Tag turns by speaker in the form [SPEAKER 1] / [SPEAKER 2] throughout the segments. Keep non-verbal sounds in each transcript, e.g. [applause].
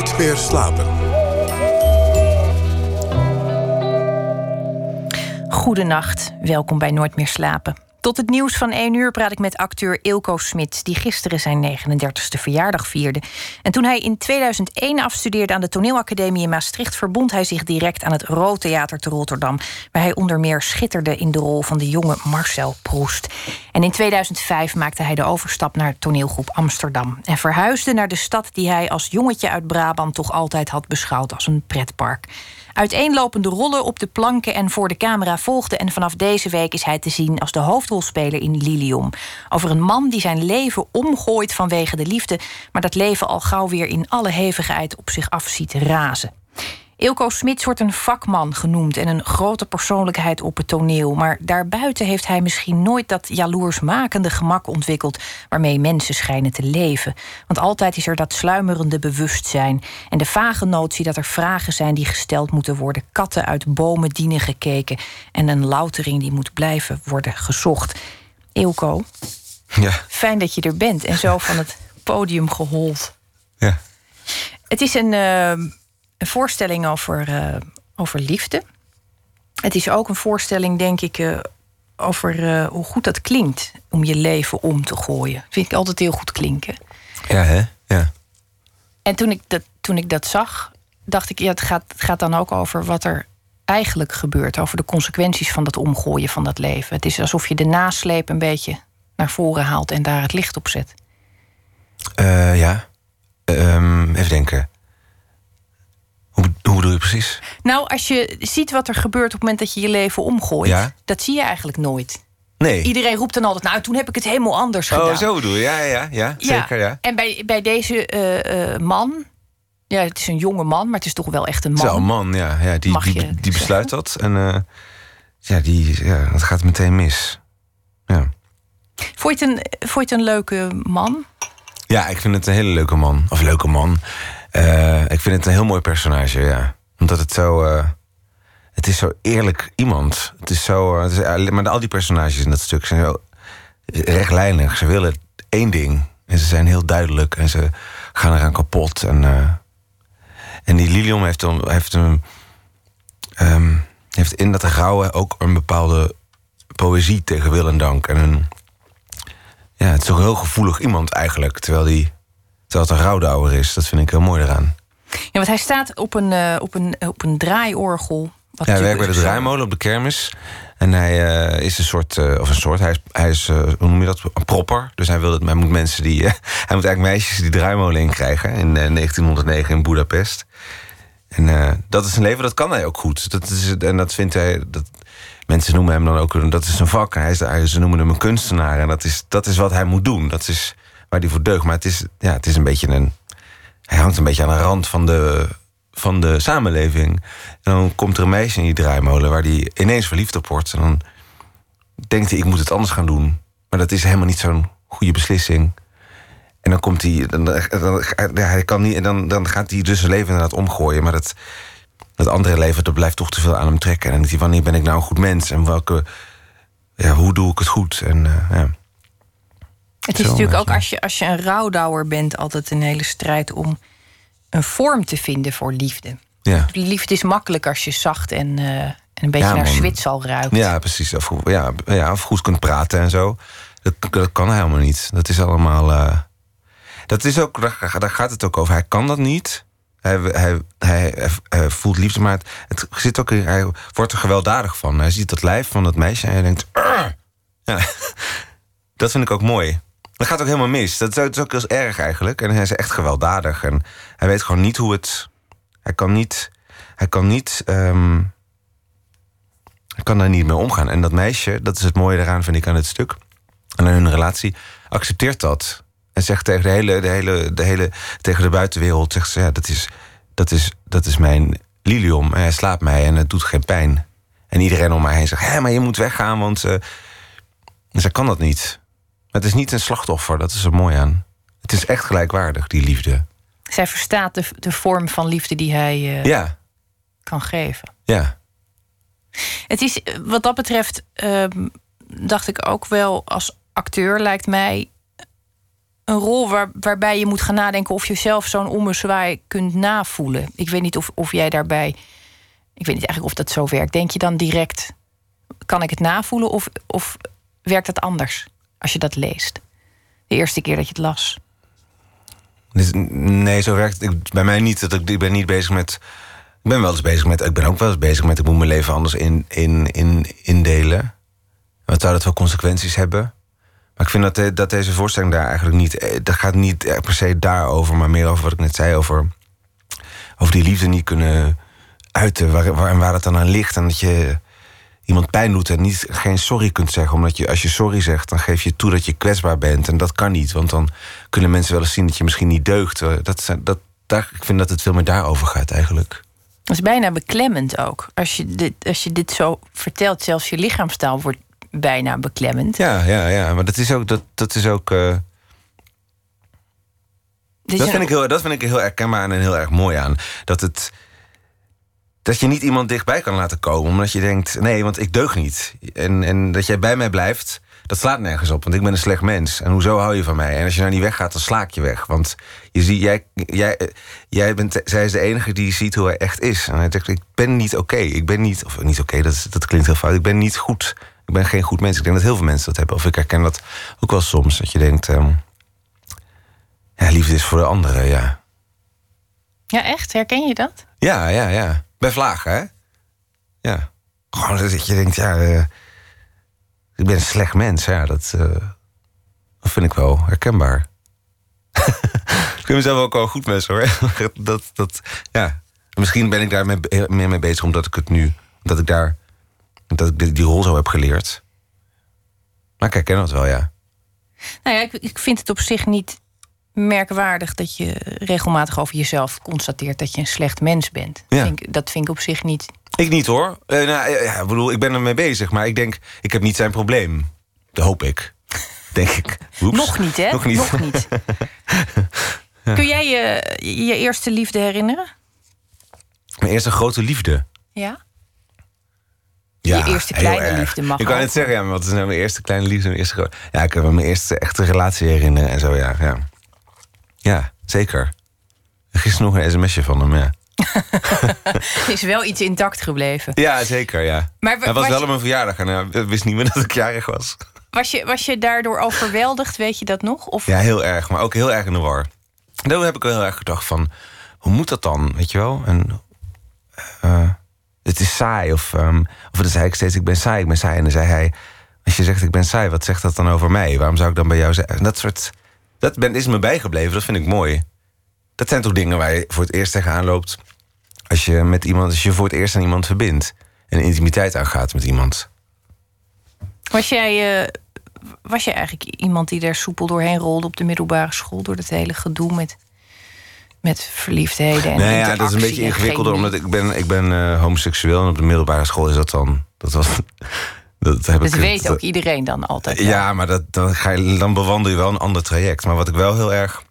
[SPEAKER 1] Nooit meer slapen.
[SPEAKER 2] Goedenacht, welkom bij Nooit meer slapen. Tot het nieuws van 1 uur praat ik met acteur Ilko Smit, die gisteren zijn 39ste verjaardag vierde. En toen hij in 2001 afstudeerde aan de Toneelacademie in Maastricht, verbond hij zich direct aan het Rood Theater te Rotterdam, waar hij onder meer schitterde in de rol van de jonge Marcel Proest. En in 2005 maakte hij de overstap naar toneelgroep Amsterdam en verhuisde naar de stad die hij als jongetje uit Brabant toch altijd had beschouwd als een pretpark. Uiteenlopende rollen op de planken en voor de camera volgden. En vanaf deze week is hij te zien als de hoofdrolspeler in Lilium. Over een man die zijn leven omgooit vanwege de liefde, maar dat leven al gauw weer in alle hevigheid op zich af ziet razen. Ilko Smits wordt een vakman genoemd en een grote persoonlijkheid op het toneel. Maar daarbuiten heeft hij misschien nooit dat jaloersmakende gemak ontwikkeld waarmee mensen schijnen te leven. Want altijd is er dat sluimerende bewustzijn en de vage notie dat er vragen zijn die gesteld moeten worden, katten uit bomen dienen gekeken en een loutering die moet blijven worden gezocht. Ilko,
[SPEAKER 3] Ja,
[SPEAKER 2] fijn dat je er bent en zo van het podium gehold.
[SPEAKER 3] ja.
[SPEAKER 2] Het is een, eh, een voorstelling over, eh, over liefde. Het is ook een voorstelling, denk ik, eh, over eh, hoe goed dat klinkt om je leven om te gooien. vind ik altijd heel goed klinken.
[SPEAKER 3] Ja, hè? Ja.
[SPEAKER 2] En toen ik dat, toen ik dat zag, dacht ik, ja, het gaat, het gaat dan ook over wat er eigenlijk gebeurt. Over de consequenties van dat omgooien van dat leven. Het is alsof je de nasleep een beetje naar voren haalt en daar het licht op zet.
[SPEAKER 3] Ja. Ehm, even denken. Hoe, hoe bedoel je precies?
[SPEAKER 2] Nou, als je ziet wat er gebeurt op het moment dat je je leven omgooit,
[SPEAKER 3] Ja.
[SPEAKER 2] dat zie je eigenlijk nooit.
[SPEAKER 3] Nee.
[SPEAKER 2] Iedereen roept dan altijd, nou, toen heb ik het helemaal anders gedaan.
[SPEAKER 3] Oh, zo bedoel je? Ja, ja, ja. Zeker, ja.
[SPEAKER 2] En bij, bij deze eh, eh, man, ja, het is een jonge man, maar het is toch wel echt een man.
[SPEAKER 3] Zo, man, ja. ja die,
[SPEAKER 2] Mag
[SPEAKER 3] die, die, besluit dat. En eh, ja, die, ja, dat gaat meteen mis. Ja.
[SPEAKER 2] Vond je, het een, vond je het een leuke man?
[SPEAKER 3] ja, ik vind het een hele leuke man. Of leuke man. Eh, ik vind het een heel mooi personage, ja. Omdat het zo... eh, het is zo eerlijk iemand. Het is zo... eh, het is, maar al die personages in dat stuk zijn zo rechtlijnig. Ze willen één ding. En ze zijn heel duidelijk. En ze gaan eraan kapot. En, en die Lilium heeft, dan, heeft, een, ehm, heeft in dat rouwen ook een bepaalde poëzie tegen wil en dank. En een, ja, het is toch een heel gevoelig iemand eigenlijk. Terwijl, die, terwijl het een rouwdouwer is. Dat vind ik heel mooi eraan.
[SPEAKER 2] Ja, want hij staat op een, eh, op een, op een draaiorgel. Wat
[SPEAKER 3] Ja, hij werkt bij de draaimolen op de kermis. En hij eh, is een soort, eh, of een soort, hij is, hij is eh, hoe noem je dat, een propper. Dus hij, wil dat, hij moet mensen die, eh, [laughs] hij moet eigenlijk meisjes die draaimolen in krijgen. In eh, 1909 in Budapest. En eh, dat is een leven, dat kan hij ook goed. Dat is, en dat vindt hij, dat, mensen noemen hem dan ook, dat is een vak. Hij is, hij, ze noemen hem een kunstenaar. En dat is, dat is wat hij moet doen. Dat is waar hij voor deugt. Maar het is, ja, het is een beetje een, hij hangt een beetje aan de rand van de, van de samenleving. En dan komt er een meisje in die draaimolen waar hij ineens verliefd op wordt. En dan denkt hij, ik moet het anders gaan doen. Maar dat is helemaal niet zo'n goede beslissing. En dan komt hij, dan, hij kan niet, en dan, dan gaat hij dus zijn leven inderdaad omgooien. Maar dat, dat andere leven, dat blijft toch te veel aan hem trekken. En dan denkt hij, wanneer ben ik nou een goed mens? En welke, ja, hoe doe ik het goed? En eh, ja.
[SPEAKER 2] Het is natuurlijk ook als je, als je een rouwdouwer bent, altijd een hele strijd om een vorm te vinden voor liefde.
[SPEAKER 3] Ja.
[SPEAKER 2] Liefde is makkelijk als je zacht en, eh, en een beetje
[SPEAKER 3] Ja,
[SPEAKER 2] naar. Zwitsal ruikt.
[SPEAKER 3] Ja, precies. Of, ja, ja, of goed kunt praten en zo. Dat, dat kan helemaal niet. Dat is allemaal. eh, dat is ook, daar, daar gaat het ook over. Hij kan dat niet. Hij, hij, hij, hij voelt liefde, maar het, het zit ook in. Hij wordt er gewelddadig van. Hij ziet dat lijf van dat meisje en hij denkt. Ja, [laughs] dat vind ik ook mooi. Dat gaat ook helemaal mis. Dat is, ook heel erg eigenlijk. En hij is echt gewelddadig. En hij weet gewoon niet hoe het. Hij kan niet. Hij kan niet. ehm, ik kan daar niet mee omgaan. En dat meisje, dat is het mooie eraan, vind ik, aan het stuk. En aan hun relatie, accepteert dat. En zegt tegen de hele, de hele, de hele, tegen de buitenwereld, zegt ze, ja, dat is, dat is, dat is mijn lilium. En hij slaapt mij en het doet geen pijn. En iedereen om mij heen zegt, hé, maar je moet weggaan, want eh zij kan dat niet. Het is niet een slachtoffer, dat is er mooi aan. Het is echt gelijkwaardig, die liefde.
[SPEAKER 2] Zij verstaat de, de vorm van liefde die hij eh,
[SPEAKER 3] Ja,
[SPEAKER 2] kan geven.
[SPEAKER 3] ja.
[SPEAKER 2] Het is wat dat betreft, ehm, dacht ik ook wel als acteur, lijkt mij een rol waar, waarbij je moet gaan nadenken of je zelf zo'n ommezwaai kunt navoelen. Ik weet niet of, of jij daarbij. Ik weet niet eigenlijk of dat zo werkt. Denk je dan direct. Kan ik het navoelen of, of werkt het anders als je dat leest? De eerste keer dat je het las.
[SPEAKER 3] Nee, zo werkt het bij mij niet. Dat ik, ik ben niet bezig met. Ik ben wel eens bezig met. Ik ben ook wel eens bezig met. Ik moet mijn leven anders in, in, in, indelen. Wat zou dat voor consequenties hebben? Maar ik vind dat, dat deze voorstelling daar eigenlijk niet. eh, Dat gaat niet per se daarover, maar meer over wat ik net zei. Over, over die liefde niet kunnen uiten. Waar, waar het dan aan ligt. En dat je iemand pijn doet en niet, geen sorry kunt zeggen. Omdat je, als je sorry zegt, dan geef je toe dat je kwetsbaar bent. En dat kan niet, want dan kunnen mensen wel eens zien dat je misschien niet deugt. Eh, Dat, dat, daar, ik vind dat het veel meer daarover gaat eigenlijk.
[SPEAKER 2] Dat is bijna beklemmend ook. Als je dit, als je dit zo vertelt, zelfs je lichaamstaal wordt bijna beklemmend.
[SPEAKER 3] Ja, ja, ja. Maar dat is ook. Dat, dat is ook eh,
[SPEAKER 2] Dus
[SPEAKER 3] dat, vind ik heel, dat vind ik heel herkenbaar en heel erg mooi aan. Dat het. Dat je niet iemand dichtbij kan laten komen, omdat je denkt: nee, want ik deug niet. En, en dat jij bij mij blijft, dat slaat nergens op, want ik ben een slecht mens. En hoezo hou je van mij? En als je nou niet weggaat, dan sla ik je weg. Want je ziet, jij, jij, eh, jij bent, zij is de enige die ziet hoe hij echt is. En hij zegt: ik ben niet oké. Ik ben niet, of niet oké, dat, dat klinkt heel fout. Ik ben niet goed. Ik ben geen goed mens. Ik denk dat heel veel mensen dat hebben. Of ik herken dat ook wel soms. Dat je denkt: ehm, ja, liefde is voor de anderen, ja.
[SPEAKER 2] ja, echt? Herken je dat?
[SPEAKER 3] Ja, ja, ja. Bij vlagen, hè? Ja. Gewoon dat je denkt, ja, eh, ik ben een slecht mens. Ja, dat, eh, vind ik wel herkenbaar. [laughs] ik vind mezelf ook wel goed mens, hoor. [laughs] dat, dat, ja. Misschien ben ik daar heel- meer mee bezig omdat ik het nu, dat ik daar, dat ik die, die rol zo heb geleerd. Maar ik herken dat wel, ja.
[SPEAKER 2] Nou ja, ik, ik vind het op zich niet merkwaardig dat je regelmatig over jezelf constateert dat je een slecht mens bent.
[SPEAKER 3] Ja.
[SPEAKER 2] Vind ik- dat vind ik op zich niet.
[SPEAKER 3] Ik niet hoor. Eh, nou, ja, ik bedoel, ik ben ermee bezig, maar ik denk, ik heb niet zijn probleem. Dat hoop ik. [laughs] Denk ik. Oeps.
[SPEAKER 2] Nog niet, hè?
[SPEAKER 3] Nog niet.
[SPEAKER 2] niet. [laughs] Kun jij je, je eerste liefde herinneren?
[SPEAKER 3] Mijn eerste grote liefde.
[SPEAKER 2] Ja.
[SPEAKER 3] Ja,
[SPEAKER 2] Je eerste kleine liefde mag
[SPEAKER 3] Ik
[SPEAKER 2] ook.
[SPEAKER 3] net zeggen, ja, maar wat is nou mijn eerste kleine liefde? Mijn eerste ja, ik heb me mijn eerste echte relatie herinneren en zo, ja. Ja, ja zeker. Gisteren nog een sms'je van hem, ja. [laughs]
[SPEAKER 2] Is wel iets intact gebleven.
[SPEAKER 3] Ja, zeker, ja.
[SPEAKER 2] Maar
[SPEAKER 3] Hij was
[SPEAKER 2] was
[SPEAKER 3] wel op mijn verjaardag en hij wist niet meer [laughs] dat ik jarig was.
[SPEAKER 2] Was je, was je daardoor overweldigd, weet je dat nog? Of
[SPEAKER 3] Ja, heel erg, maar ook heel erg in de war. Daar heb ik wel heel erg gedacht van, hoe moet dat dan, weet je wel? En eh, het is saai, of, ehm, of dan zei ik steeds, ik ben saai, ik ben saai. En dan zei hij, als je zegt ik ben saai, wat zegt dat dan over mij? Waarom zou ik dan bij jou zeggen? En dat soort, dat ben, is me bijgebleven, dat vind ik mooi. Dat zijn toch dingen waar je voor het eerst tegenaan loopt... als je met iemand, als je voor het eerst aan iemand verbindt... en intimiteit aangaat met iemand.
[SPEAKER 2] was jij, eh, was jij eigenlijk iemand die daar soepel doorheen rolde op de middelbare school door dat hele gedoe met, met verliefdheden en
[SPEAKER 3] Nee, ja, dat is een beetje ingewikkelder, omdat ik ben, ik ben eh, homoseksueel en op de middelbare school is dat dan. Dat was. Dat, heb ik,
[SPEAKER 2] weet
[SPEAKER 3] dat-
[SPEAKER 2] ook iedereen dan altijd. wel.
[SPEAKER 3] Ja, maar dat, dan, ga je, dan bewandel je wel een ander traject. Maar wat ik wel heel erg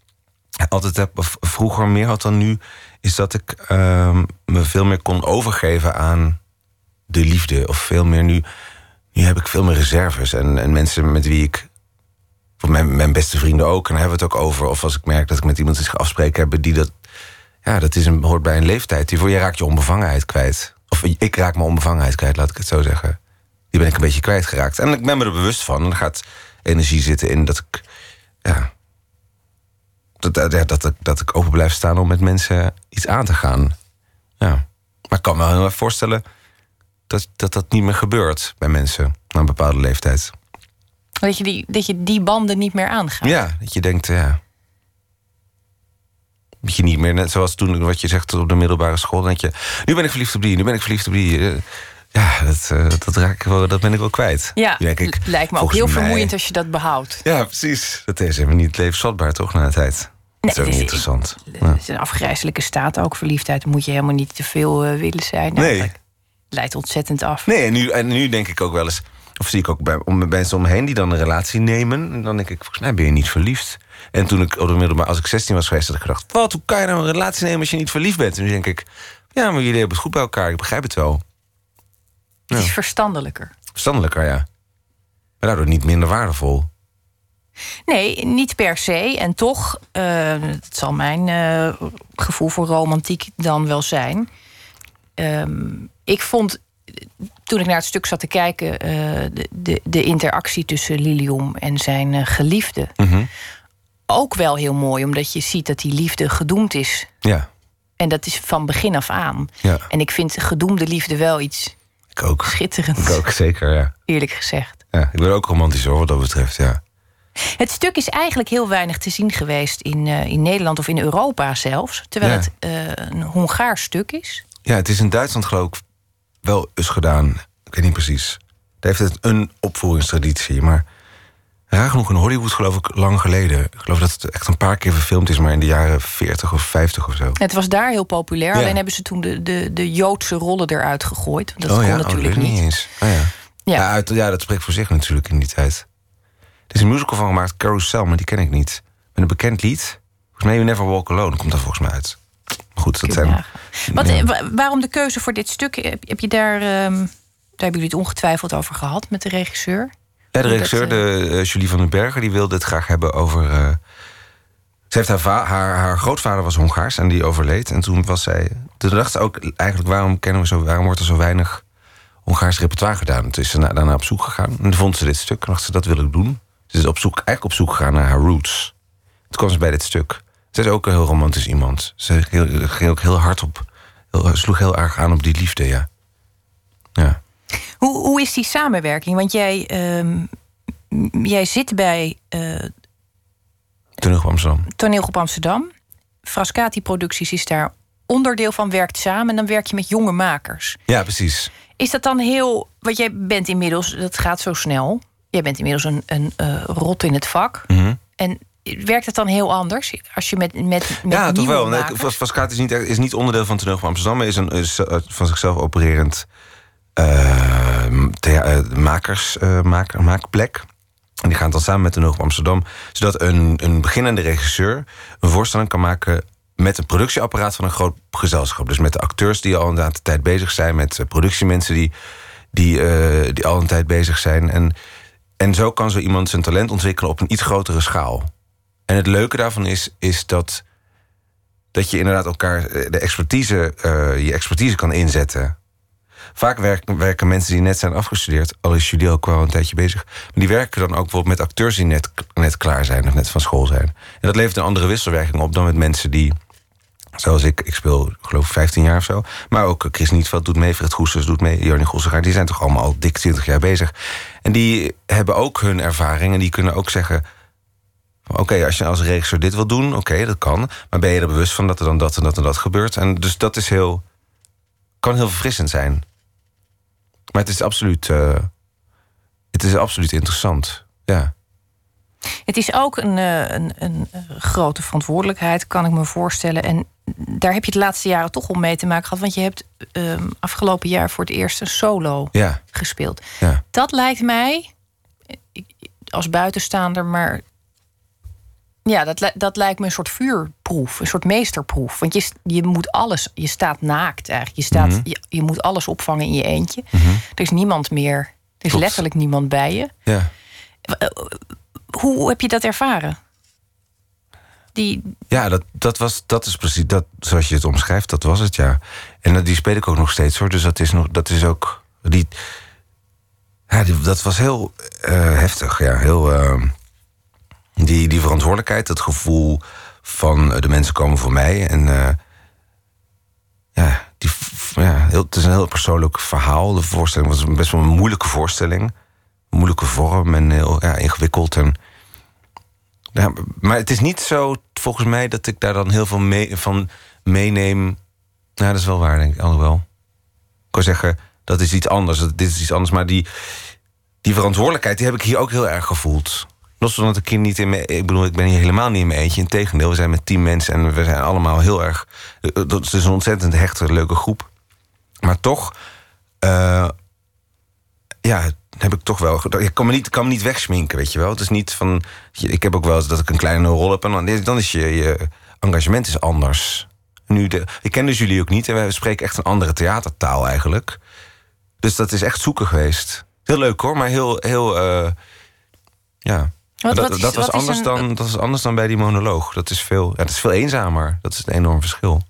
[SPEAKER 3] altijd heb, of vroeger meer had dan nu, is dat ik ehm, me veel meer kon overgeven aan de liefde. Of veel meer nu. Nu heb ik veel meer reserves. En, en mensen met wie ik. Mijn, mijn beste vrienden ook. En daar hebben we het ook over. Of als ik merk dat ik met iemand iets ga afspreken hebben die dat. Ja, dat is een, hoort bij een leeftijd. Die voor je raakt je onbevangenheid kwijt. Of ik raak mijn onbevangenheid kwijt, laat ik het zo zeggen. Die ben ik een beetje kwijtgeraakt. En ik ben me er bewust van. En er gaat energie zitten in dat ik. Ja. Dat, dat, dat, ik- dat ik open blijf staan om met mensen iets aan te gaan. Ja. Maar ik kan me wel heel erg voorstellen dat, dat dat niet meer gebeurt bij mensen na een bepaalde leeftijd.
[SPEAKER 2] Dat, je die, dat je die banden niet meer aangaat.
[SPEAKER 3] Ja, dat je denkt, ja. Dat je niet meer, net zoals toen wat je zegt op de middelbare school, denk je, nu ben ik verliefd op die, nu ben ik verliefd op die. Ja, dat, eh, dat, raak ik wel, dat ben ik wel kwijt.
[SPEAKER 2] Ja,
[SPEAKER 3] denk ik,
[SPEAKER 2] lijkt me ook heel
[SPEAKER 3] mij-
[SPEAKER 2] vermoeiend als je dat behoudt.
[SPEAKER 3] Ja, precies. Dat is helemaal niet levensvatbaar, toch, na een tijd. dat is ook niet interessant.
[SPEAKER 2] Het is een afgrijzelijke staat ook, verliefdheid. Dan moet je helemaal niet te veel eh, willen zijn.
[SPEAKER 3] Nee.
[SPEAKER 2] eigenlijk. Leidt ontzettend af.
[SPEAKER 3] Nee, en nu, en nu denk ik ook wel eens... of zie ik ook bij om, mensen om me heen die dan een relatie nemen... en dan denk ik, volgens mij ben je niet verliefd. En toen ik op de als ik 16 was geweest... had ik gedacht, wat, hoe kan je nou een relatie nemen als je niet verliefd bent? En nu denk ik, ja, maar jullie hebben het goed bij elkaar. Ik begrijp het wel.
[SPEAKER 2] Het is verstandelijker.
[SPEAKER 3] Verstandelijker, ja. Maar daardoor niet minder waardevol.
[SPEAKER 2] Nee, niet per se. En toch, uh, het zal mijn uh, gevoel voor romantiek dan wel zijn. Um, ik vond, toen ik naar het stuk zat te kijken, uh, de, de, de, interactie tussen Lilium en zijn geliefde. Mm -hmm. Ook wel heel mooi, omdat je ziet dat die liefde gedoemd is.
[SPEAKER 3] Ja.
[SPEAKER 2] En dat is van begin af aan. Ja. En ik vind gedoemde liefde wel iets
[SPEAKER 3] ik ook.
[SPEAKER 2] schitterends.
[SPEAKER 3] Ik ook, zeker, ja.
[SPEAKER 2] Eerlijk gezegd.
[SPEAKER 3] Ja, ik ben ook romantisch hoor, wat dat betreft, ja.
[SPEAKER 2] Het stuk is eigenlijk heel weinig te zien geweest in, uh, in Nederland of in Europa zelfs. Terwijl ja. het uh, een Hongaars stuk is.
[SPEAKER 3] Ja, het is in Duitsland geloof ik wel eens gedaan. Ik weet niet precies. Daar heeft het een opvoeringstraditie. Maar raar genoeg in Hollywood geloof ik lang geleden. Ik geloof dat het echt een paar keer verfilmd is, maar in de jaren 40 of 50 of zo.
[SPEAKER 2] Het was daar heel populair. Ja. Alleen hebben ze toen de, de, de Joodse rollen eruit gegooid. Dat oh, kon
[SPEAKER 3] ja?
[SPEAKER 2] natuurlijk
[SPEAKER 3] oh,
[SPEAKER 2] niet.
[SPEAKER 3] niet eens. Oh, ja. Ja. Ja, uit, ja, dat spreekt voor zich natuurlijk in die tijd. Er is een musical van gemaakt, Carousel, maar die ken ik niet. Met een bekend lied. Volgens mij You Never Walk Alone komt daar volgens mij uit. Goed, dat zijn...
[SPEAKER 2] Wat. Waarom de keuze voor dit stuk? Heb je daar... Um, daar hebben jullie het ongetwijfeld over gehad met de regisseur?
[SPEAKER 3] Ja, de regisseur, de, uh, Julie van den Berger, die wilde het graag hebben over... Uh, ze heeft haar, haar, haar, grootvader was Hongaars en die overleed. En toen was zij... Toen dacht ze ook eigenlijk, waarom, kennen we zo, waarom wordt er zo weinig Hongaars repertoire gedaan? Toen is ze daarna op zoek gegaan. En toen vond ze dit stuk en dacht ze, dat wil ik doen. Ze is op zoek, eigenlijk op zoek gegaan naar haar roots. Toen kwam ze bij dit stuk. Ze is ook een heel romantisch iemand. Ze ging ook heel hard op. Heel, sloeg heel erg aan op die liefde. Ja.
[SPEAKER 2] Hoe, hoe is die samenwerking? Want jij, um, jij zit bij. Uh,
[SPEAKER 3] Toneelgroep Amsterdam.
[SPEAKER 2] Toneelgroep Amsterdam. Frascati Producties is daar onderdeel van, werkt samen. En dan werk je met jonge makers.
[SPEAKER 3] Ja, precies.
[SPEAKER 2] Is dat dan heel. Want jij bent inmiddels, dat gaat zo snel. Jij bent inmiddels een, een uh, rot in het vak.
[SPEAKER 3] Mm -hmm.
[SPEAKER 2] En werkt het dan heel anders als je met, met, met
[SPEAKER 3] Ja, toch wel. Nee, Vascaat is niet, is niet onderdeel van Toneel van Amsterdam... maar is, een, is van zichzelf opererend makers, uh, maak, maakplek. En die gaan dan samen met Toneel van Amsterdam... zodat een, een beginnende regisseur een voorstelling kan maken... met een productieapparaat van een groot gezelschap. Dus met de acteurs die al een tijd bezig zijn... met productiemensen die, die, die al een tijd bezig zijn... En, en zo kan zo iemand zijn talent ontwikkelen op een iets grotere schaal. En het leuke daarvan is, is dat, dat je inderdaad elkaar de expertise, je expertise kan inzetten. Vaak werken, mensen die net zijn afgestudeerd, al is Julie ook wel een tijdje bezig, maar die werken dan ook bijvoorbeeld met acteurs die net, net klaar zijn of net van school zijn. En dat levert een andere wisselwerking op dan met mensen die, zoals ik, ik speel geloof ik 15 jaar of zo, maar ook Chris Nietveld doet mee, Fred Goesters doet mee, Johnny Gossegaard, die zijn toch allemaal al dik 20 jaar bezig. En die hebben ook hun ervaring en die kunnen ook zeggen Oké, als je als regisseur dit wil doen, oké, dat kan. Maar ben je er bewust van dat er dan dat en dat en dat gebeurt? En dus dat is heel. kan heel verfrissend zijn. Maar het is absoluut. Uh, het is absoluut interessant. Ja.
[SPEAKER 2] Het is ook een, uh, een, een, grote verantwoordelijkheid, kan ik me voorstellen. En daar heb je de laatste jaren toch al mee te maken gehad. Want je hebt uh, afgelopen jaar voor het eerst een solo
[SPEAKER 3] ja.
[SPEAKER 2] gespeeld.
[SPEAKER 3] Ja.
[SPEAKER 2] Dat lijkt mij, als buitenstaander, maar ja, dat, dat lijkt me een soort vuurproef, een soort meesterproef. Want je, je moet alles, je staat naakt eigenlijk. Je, staat,
[SPEAKER 3] Mhm.
[SPEAKER 2] je, je moet alles opvangen in je eentje.
[SPEAKER 3] Mhm.
[SPEAKER 2] Er is niemand meer, er is
[SPEAKER 3] Klopt.
[SPEAKER 2] letterlijk niemand bij je.
[SPEAKER 3] Ja.
[SPEAKER 2] Hoe heb je dat ervaren? Die,
[SPEAKER 3] Ja, dat, dat, was, dat is precies, dat, zoals je het omschrijft, dat was het, ja. En die speel ik ook nog steeds, hoor. Dus dat is, nog, dat is ook... Die, ja, die- dat was heel eh, heftig, ja. Heel, eh, die, die verantwoordelijkheid, het gevoel van eh, de mensen komen voor mij. En eh, ja, die, ja het is een heel persoonlijk verhaal. De voorstelling was best wel een moeilijke voorstelling. Moeilijke vorm en heel ja, ingewikkeld. En, ja, maar het is niet zo, volgens mij, dat ik daar dan heel veel van meeneem. Nou, dat is wel waar, denk ik, alhoewel. Ik kan zeggen, dat is iets anders, dat- dit is iets anders. Maar die, die verantwoordelijkheid, die heb ik hier ook heel erg gevoeld. Los van dat ik hier niet in mijn... Ik bedoel, ik ben hier helemaal niet in mijn eentje. Integendeel, we zijn met tien mensen en we zijn allemaal heel erg... eh, Dat is een ontzettend hechte, leuke groep. Maar toch... eh, ja, heb ik toch wel... Ik kan me niet, kan me niet wegsminken, weet je wel. Het is niet van... Ik heb ook wel eens dat ik een kleine rol heb... en dan, dan is je, je engagement is anders. Nu ik ken dus jullie ook niet... en we spreken echt een andere theatertaal eigenlijk. Dus dat is echt zoeken geweest. Heel leuk hoor, maar heel... heel eh, ja,
[SPEAKER 2] Wat,
[SPEAKER 3] dat,
[SPEAKER 2] wat is-
[SPEAKER 3] dat, was anders
[SPEAKER 2] een-
[SPEAKER 3] dan, dat is anders dan bij die monoloog. Dat is veel, ja, dat is veel eenzamer. Dat is een enorm verschil.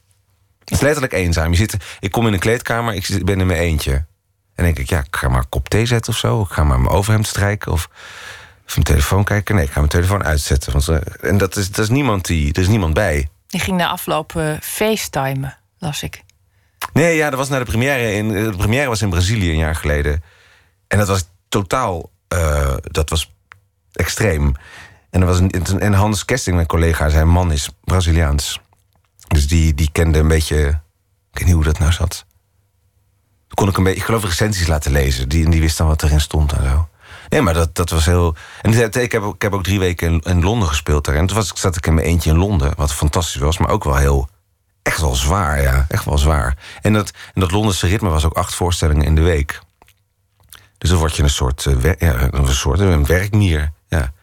[SPEAKER 3] Het is letterlijk eenzaam. Je zit, ik kom in een kleedkamer, ik ben in mijn eentje. En denk ik, ja, ik ga maar een kop thee zetten of zo. Ik ga maar mijn overhemd strijken of, of mijn telefoon kijken. Nee, ik ga mijn telefoon uitzetten. Want, eh, en dat is, dat is niemand die, er is niemand bij.
[SPEAKER 2] Die ging na afloop eh, facetimen, las ik.
[SPEAKER 3] Nee, ja, dat was naar de première. In, de première was in Brazilië een jaar geleden. En dat was totaal, eh, dat was extreem. En, er was een, en Hans Kesting, mijn collega, zijn man is Braziliaans. Dus die, die kende een beetje, ik weet niet hoe dat nou zat. Toen kon ik een beetje, ik geloof recensies laten lezen. Die, die wist dan wat erin stond en zo. Nee, maar dat, dat was heel... En ik heb, ik heb ook drie weken in, Londen gespeeld daar. En toen was, zat ik in mijn eentje in Londen, wat fantastisch was. Maar ook wel heel echt wel zwaar, ja. Echt wel zwaar. En dat, en dat Londense ritme was ook acht voorstellingen in de week. Dus dan word je een soort, eh, een soort een werkmier.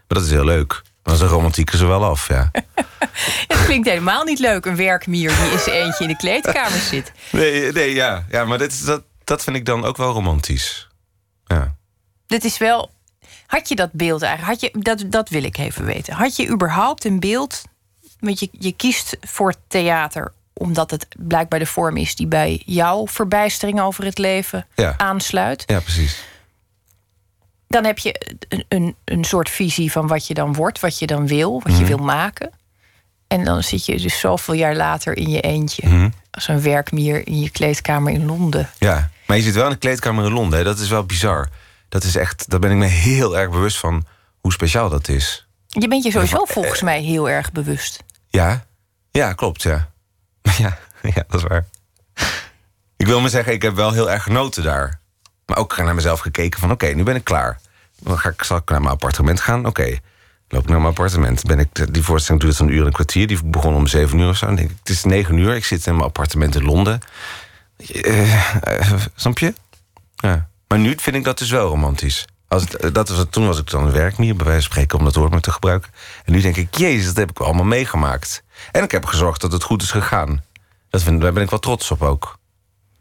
[SPEAKER 3] Maar dat is heel leuk. Dan is de romantiek er zo wel af, ja. [laughs]
[SPEAKER 2] Het klinkt helemaal niet leuk, een werkmier die in zijn eentje in de kleedkamer zit.
[SPEAKER 3] Nee, nee ja. ja maar dit, dat, dat vind ik dan ook wel romantisch. Ja.
[SPEAKER 2] Dit is wel. Had je dat beeld eigenlijk? Had je, dat, dat wil ik even weten. Had je überhaupt een beeld? Want je, je kiest voor theater omdat het blijkbaar de vorm is die bij jouw verbijstering over het leven
[SPEAKER 3] Ja.
[SPEAKER 2] aansluit.
[SPEAKER 3] ja, precies.
[SPEAKER 2] Dan heb je een, een, een soort visie van wat je dan wordt, wat je dan wil, wat je
[SPEAKER 3] Mhm.
[SPEAKER 2] wil maken. En dan zit je dus zoveel jaar later in je eentje.
[SPEAKER 3] Mhm.
[SPEAKER 2] Als een werkmier in je kleedkamer in Londen.
[SPEAKER 3] Ja. Maar je zit wel in de kleedkamer in Londen. Hè. Dat is wel bizar. Dat is echt, daar ben ik me heel erg bewust van hoe speciaal dat is.
[SPEAKER 2] Je bent je sowieso
[SPEAKER 3] eh,
[SPEAKER 2] volgens mij heel erg bewust.
[SPEAKER 3] Ja, ja, klopt, ja. [laughs] Ja, ja, dat is waar. Ik wil maar zeggen, ik heb wel heel erg genoten daar. Maar ook naar mezelf gekeken van, oké, nu ben ik klaar. Dan ga ik, zal ik naar mijn appartement gaan? Oké, loop ik naar mijn appartement. Ben ik, die voorstelling duurt een uur en een kwartier. Die begon om zeven uur of zo. Denk ik, het is negen uur, ik zit in mijn appartement in Londen. Eh, snap je? Ja. Maar nu vind ik dat dus wel romantisch. Als eh, dat was, toen was ik dan een werkmier, bij wijze van spreken, om dat woord maar te gebruiken. En nu denk ik, jezus, dat heb ik allemaal meegemaakt. En ik heb gezorgd dat het goed is gegaan. Dat vind, daar ben ik wel trots op ook.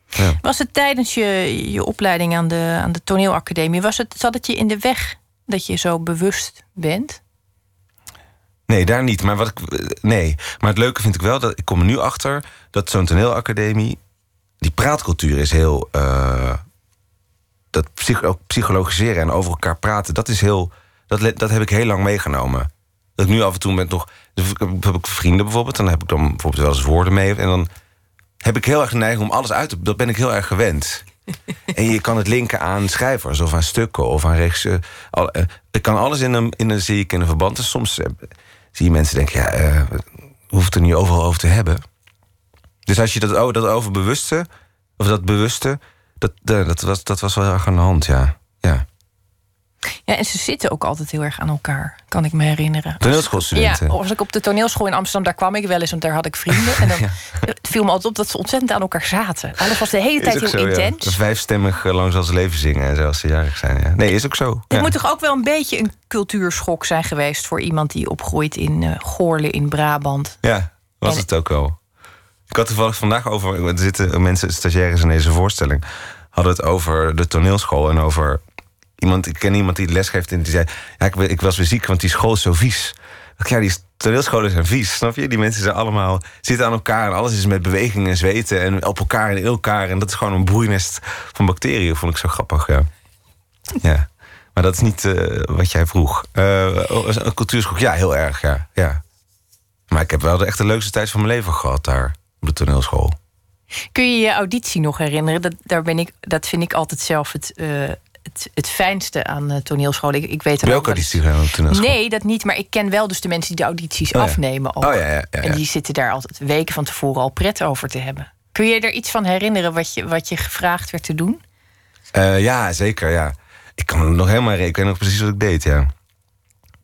[SPEAKER 3] Ja.
[SPEAKER 2] Was het tijdens je, je opleiding aan de, aan de toneelacademie... Was het, zat het je in de weg dat je zo bewust bent?
[SPEAKER 3] Nee, daar niet. Maar, wat ik, nee. maar het leuke vind ik wel, dat ik kom er nu achter... dat zo'n toneelacademie, die praatcultuur is heel... eh, dat psych, psychologiseren en over elkaar praten, dat is heel... Dat, dat heb ik heel lang meegenomen. Dat ik nu af en toe ben. Dus ik heb, heb ik vrienden bijvoorbeeld, dan heb ik dan bijvoorbeeld wel eens woorden mee... en dan heb ik heel erg de neiging om alles uit te... Dat ben ik heel erg gewend. [laughs] En je kan het linken aan schrijvers of aan stukken of aan regisseur. Al, eh, ik kan alles in een, in een, zie ik in een verband. Dus soms eh, zie je mensen denken, ja, eh hoeft het er niet overal over te hebben. Dus als je dat, oh, dat overbewuste, of dat bewuste, dat, dat, was, dat was wel erg aan de hand, ja. ja.
[SPEAKER 2] Ja, en ze zitten ook altijd heel erg aan elkaar, kan ik me herinneren.
[SPEAKER 3] Toneelschoolstudenten.
[SPEAKER 2] Ja, als ik op de toneelschool in Amsterdam, daar kwam ik wel eens, want daar had ik vrienden. En dan [laughs] het viel me altijd op dat ze ontzettend aan elkaar zaten. Alles was de hele tijd heel
[SPEAKER 3] zo, ja.
[SPEAKER 2] intens.
[SPEAKER 3] Vijfstemmig eh, lang zal ze leven zingen en zo als ze jarig zijn. Ja. Nee, is ook zo.
[SPEAKER 2] Het moet toch ook wel een beetje een cultuurschok zijn geweest voor iemand die opgroeit in eh Goorle in Brabant.
[SPEAKER 3] Ja, was
[SPEAKER 2] En-
[SPEAKER 3] het ook wel. Ik had toevallig vandaag over... Er zitten mensen, stagiaires in deze voorstelling... hadden het over de toneelschool en over... Iemand, ik ken iemand die les geeft en die zei... Ja, ik, ik was weer ziek, want die school is zo vies. Ja, die toneelscholen zijn vies, snap je? Die mensen zijn allemaal... zitten aan elkaar en alles is met beweging en zweten... en op elkaar en in elkaar. En dat is gewoon een broeinest van bacteriën. Vond ik zo grappig, ja. Ja. Maar dat is niet eh, wat jij vroeg. Eh, een cultuurschok, ja, heel erg, ja. ja. Maar ik heb wel de echt de leukste tijd van mijn leven gehad daar op de toneelschool.
[SPEAKER 2] Kun je je auditie nog herinneren? Dat, daar ben ik, dat vind ik altijd zelf het, eh, het, het fijnste aan uh, toneelscholen. Ik, ik weet er ook
[SPEAKER 3] Welke
[SPEAKER 2] wel eens-
[SPEAKER 3] auditie gaan op de toneelschool?
[SPEAKER 2] Nee, dat niet. Maar ik ken wel dus de mensen die de audities
[SPEAKER 3] Oh
[SPEAKER 2] afnemen. Ook.
[SPEAKER 3] Oh ja, ja, ja.
[SPEAKER 2] En die zitten daar altijd weken van tevoren al pret over te hebben. Kun je er iets van herinneren wat je, wat je gevraagd werd te doen?
[SPEAKER 3] Eh, ja, zeker, ja. Ik kan het nog helemaal rekenen. Ik weet nog precies wat ik deed, ja.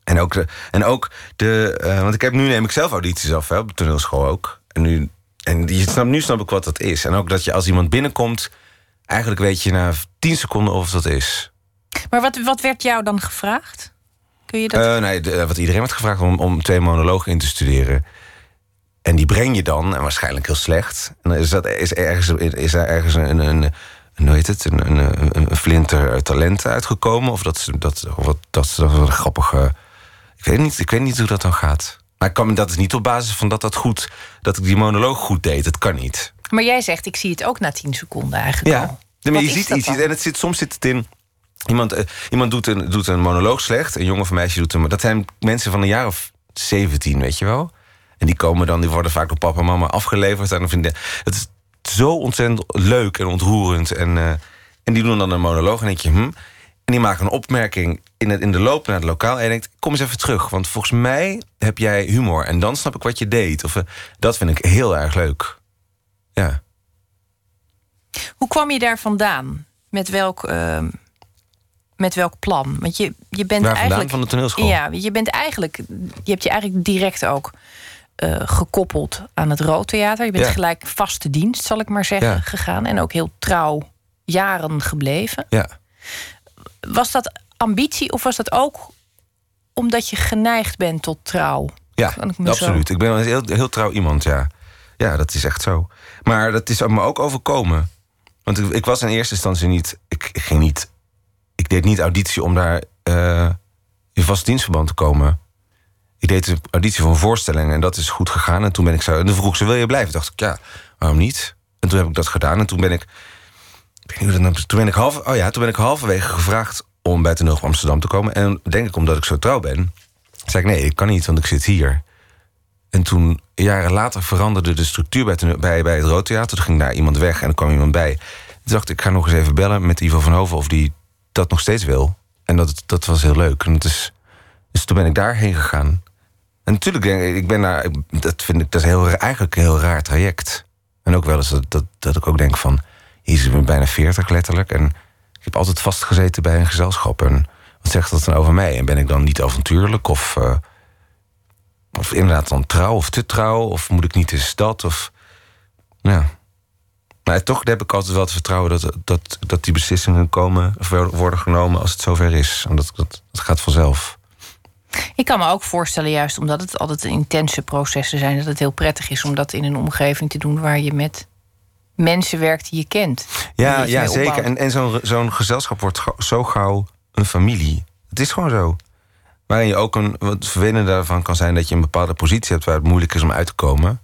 [SPEAKER 3] En ook de... En ook de eh, want ik heb nu neem ik zelf audities af, hè, op de toneelschool ook. En nu... En je nu snap ik wat dat is. En ook dat je als iemand binnenkomt... eigenlijk weet je na 10 seconden of dat is.
[SPEAKER 2] Maar wat, wat werd jou dan gevraagd? Kun je dat?
[SPEAKER 3] Eh, nee, de- wat iedereen werd gevraagd om, om twee monologen in te studeren. En die breng je dan, en waarschijnlijk heel slecht. En dan is, dat, is, ergens, is er ergens een, een, een, hoe heet het, een, een, flinter talent uitgekomen? Of dat, ze- dat, wat, dat, ze- dat een grappige... Ik weet niet, ik weet niet hoe dat dan gaat. Maar ik kan, dat is niet op basis van dat dat goed, dat ik die monoloog goed deed. Dat kan niet.
[SPEAKER 2] Maar jij zegt, ik zie het ook na tien seconden eigenlijk
[SPEAKER 3] ja.
[SPEAKER 2] al.
[SPEAKER 3] Maar je ziet iets, en het zit, soms zit het in. Iemand, uh, iemand doet, een, doet een monoloog slecht, een jongen of een meisje doet een. Dat zijn mensen van een jaar of 17, weet je wel. En die komen dan, die worden vaak door papa en mama afgeleverd. En dan vinden, het is zo ontzettend leuk en ontroerend. En, uh, en die doen dan een monoloog en denk je, hm. En die maken een opmerking in, het, in de loop naar het lokaal. En je denkt, kom eens even terug. Want volgens mij heb jij humor. En dan snap ik wat je deed. Of, uh, dat vind ik heel erg leuk. Ja.
[SPEAKER 2] Hoe kwam je daar vandaan? Met welk, uh, met welk plan? Want je, je bent
[SPEAKER 3] Waar
[SPEAKER 2] eigenlijk.
[SPEAKER 3] van de toneelschool?
[SPEAKER 2] Ja, je bent eigenlijk. Je hebt je eigenlijk direct ook uh, gekoppeld aan het Roodtheater. Je bent
[SPEAKER 3] Ja.
[SPEAKER 2] gelijk vaste dienst, zal ik maar zeggen,
[SPEAKER 3] Ja.
[SPEAKER 2] gegaan. En ook heel trouw jaren gebleven.
[SPEAKER 3] Ja.
[SPEAKER 2] Was dat ambitie of was dat ook omdat je geneigd bent tot trouw?
[SPEAKER 3] Ja,
[SPEAKER 2] ik
[SPEAKER 3] absoluut. Ik ben een heel, heel trouw iemand, ja. Ja, dat is echt zo. Maar dat is me ook overkomen. Want ik, ik was in eerste instantie niet... Ik, ging niet... Ik deed niet auditie om daar eh, in vast dienstverband te komen. Ik deed een auditie voor een voorstelling en dat is goed gegaan. En toen ben ik zo... En toen vroeg ze, wil je blijven? dacht ik, ja, waarom niet? En toen heb ik dat gedaan. En toen ben ik... ik weet niet hoe dat nou- toen ben ik half, oh ja, toen ben ik halverwege gevraagd om bij van Amsterdam te komen. En denk ik omdat ik zo trouw ben, zei ik nee, ik kan niet, want ik zit hier. En toen, jaren later, veranderde de structuur bij, toneel- bij, bij het Roodtheater. Toen ging daar iemand weg en er kwam iemand bij. Toen dacht ik, ik ga nog eens even bellen met Ivo van Hoven... of die dat nog steeds wil. En dat, dat was heel leuk. En het is, dus toen ben ik daarheen gegaan. En natuurlijk, denk ik, ik ben daar, dat vind ik dat is heel, eigenlijk een heel raar traject. En ook wel eens dat, dat, dat ik ook denk van... Jezus, ik bijna 40 letterlijk. En ik heb altijd vastgezeten bij een gezelschap. En wat zegt dat dan over mij? En ben ik dan niet avontuurlijk? Of, eh, of inderdaad dan trouw of te trouw? Of moet ik niet eens dat? Of, ja. Maar toch heb ik altijd wel het vertrouwen dat, dat, dat die beslissingen komen of worden genomen als het zover is. En dat, dat, dat gaat vanzelf.
[SPEAKER 2] Ik kan me ook voorstellen, juist omdat het altijd intense processen zijn, dat het heel prettig is om dat in een omgeving te doen waar je met mensen werkt die je kent.
[SPEAKER 3] Ja,
[SPEAKER 2] je
[SPEAKER 3] ja zeker. En, en zo'n zo'n gezelschap wordt zo gauw een familie. Het is gewoon zo. Waarin je ook een. Wat daarvan kan zijn dat je een bepaalde positie hebt waar het moeilijk is om uit te komen.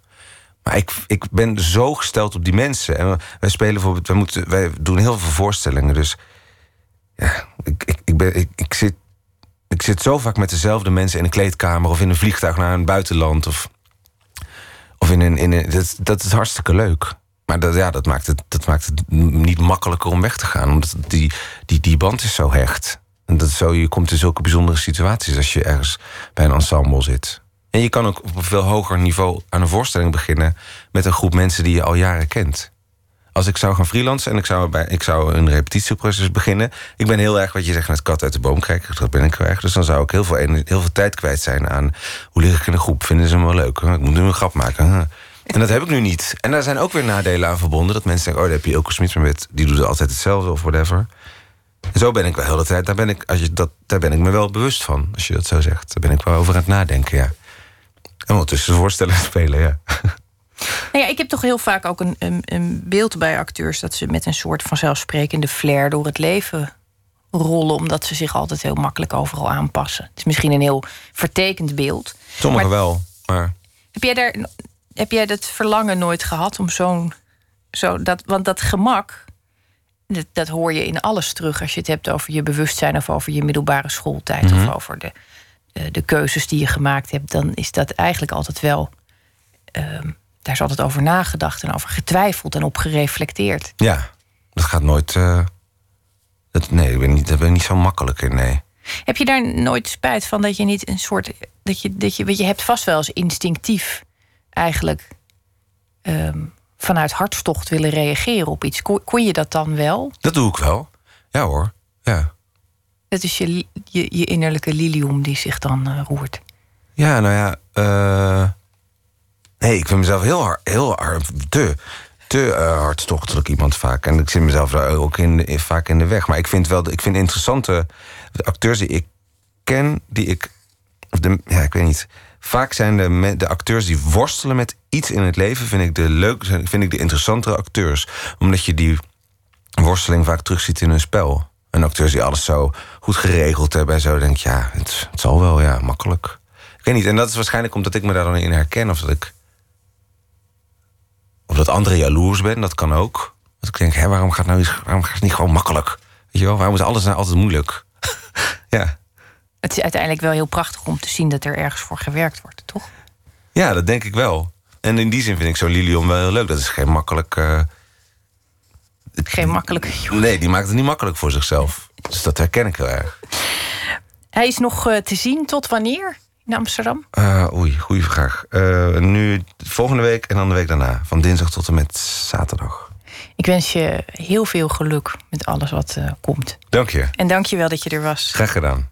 [SPEAKER 3] Maar ik, ik ben zo gesteld op die mensen. En wij spelen bijvoorbeeld. Wij, moeten, wij doen heel veel voorstellingen. Dus ja, ik, ik, ik, ben, ik, ik, zit, ik zit zo vaak met dezelfde mensen in een kleedkamer of in een vliegtuig naar een buitenland. Of, of in een. In een dat, dat is hartstikke leuk. Maar dat, ja, dat, maakt het, dat maakt het niet makkelijker om weg te gaan. Omdat die, die, die band is zo hecht. En dat zo, je komt in zulke bijzondere situaties als je ergens bij een ensemble zit. En je kan ook op een veel hoger niveau aan een voorstelling beginnen met een groep mensen die je al jaren kent. Als ik zou gaan freelancen en ik zou, bij, ik zou een repetitieproces beginnen. Ik ben heel erg wat je zegt met kat uit de boom kijken. Dat ben ik heel erg. Dus dan zou ik heel veel, heel veel tijd kwijt zijn aan hoe lig ik in de groep. Vinden ze me wel leuk? Ik moet nu een grap maken. En dat heb ik nu niet. En daar zijn ook weer nadelen aan verbonden. Dat mensen denken, oh, daar heb je Ilko Smits mee met. Die doet altijd hetzelfde of whatever. En zo ben ik wel de hele tijd. Daar ben ik, als je dat, daar ben ik me wel bewust van, als je dat zo zegt. Daar ben ik wel over aan het nadenken, ja. En ondertussen voorstellen [laughs] spelen, ja.
[SPEAKER 2] Nou ja, ik heb toch heel vaak ook een, een, een beeld bij acteurs dat ze met een soort vanzelfsprekende flair door het leven rollen, omdat ze zich altijd heel makkelijk overal aanpassen. Het is misschien een heel vertekend beeld.
[SPEAKER 3] Sommigen wel, maar
[SPEAKER 2] Heb jij, daar, heb jij dat verlangen nooit gehad om zo'n. Zo, dat, want dat gemak, dat, dat hoor je in alles terug als je het hebt over je bewustzijn of over je middelbare schooltijd
[SPEAKER 3] Mhm.
[SPEAKER 2] of over de, de, de keuzes die je gemaakt hebt. Dan is dat eigenlijk altijd wel. ehm, daar is altijd over nagedacht en over getwijfeld en op gereflecteerd.
[SPEAKER 3] ja, dat gaat nooit. eh, dat, nee, ik ben niet, ben niet zo makkelijk in, nee.
[SPEAKER 2] Heb je daar nooit spijt van dat je niet een soort. dat je, dat je, want je hebt vast wel eens instinctief eigenlijk. ehm, vanuit hartstocht willen reageren op iets. Kon, kon je dat dan wel?
[SPEAKER 3] Dat doe ik wel. Ja hoor, ja.
[SPEAKER 2] Dat is je, je, je innerlijke lilium die zich dan eh, roert.
[SPEAKER 3] Ja, nou ja. eh, nee, ik vind mezelf heel hard, heel hard, te, te eh, hartstochtelijk iemand vaak. En ik zit mezelf daar ook in, in- vaak in de weg. Maar ik vind wel, ik vind interessante acteurs die ik ken, die ik, de, ja, ik weet niet. Vaak zijn de, de acteurs die worstelen met iets in het leven, vind ik de leuk, vind ik de interessantere acteurs, omdat je die worsteling vaak terugziet in hun spel. En acteurs die alles zo goed geregeld hebben en zo. denk ja, het, het zal wel, ja, makkelijk. Ik weet niet. En dat is waarschijnlijk omdat ik me daar dan in herken. Of dat ik. Of dat anderen jaloers ben, dat kan ook. Dat ik denk, hè, waarom gaat, nou, waarom gaat het niet gewoon makkelijk? Weet je wel, waarom is alles nou altijd moeilijk? [laughs] ja.
[SPEAKER 2] Het is uiteindelijk wel heel prachtig om te zien dat er ergens voor gewerkt wordt, toch?
[SPEAKER 3] Ja, dat denk ik wel. En in die zin vind ik zo'n Lilium wel heel leuk. Dat is geen makkelijk. Uh...
[SPEAKER 2] Geen makkelijke
[SPEAKER 3] jongen. Nee, die maakt het niet makkelijk voor zichzelf. Dus dat herken ik heel erg.
[SPEAKER 2] Hij is nog uh, te zien tot wanneer in Amsterdam?
[SPEAKER 3] Uh, oei, goede vraag. nu volgende week en dan de week daarna. Van dinsdag tot en met zaterdag.
[SPEAKER 2] Ik wens je heel veel geluk met alles wat komt.
[SPEAKER 3] Dank je.
[SPEAKER 2] En dank je wel dat je er was.
[SPEAKER 3] Graag gedaan.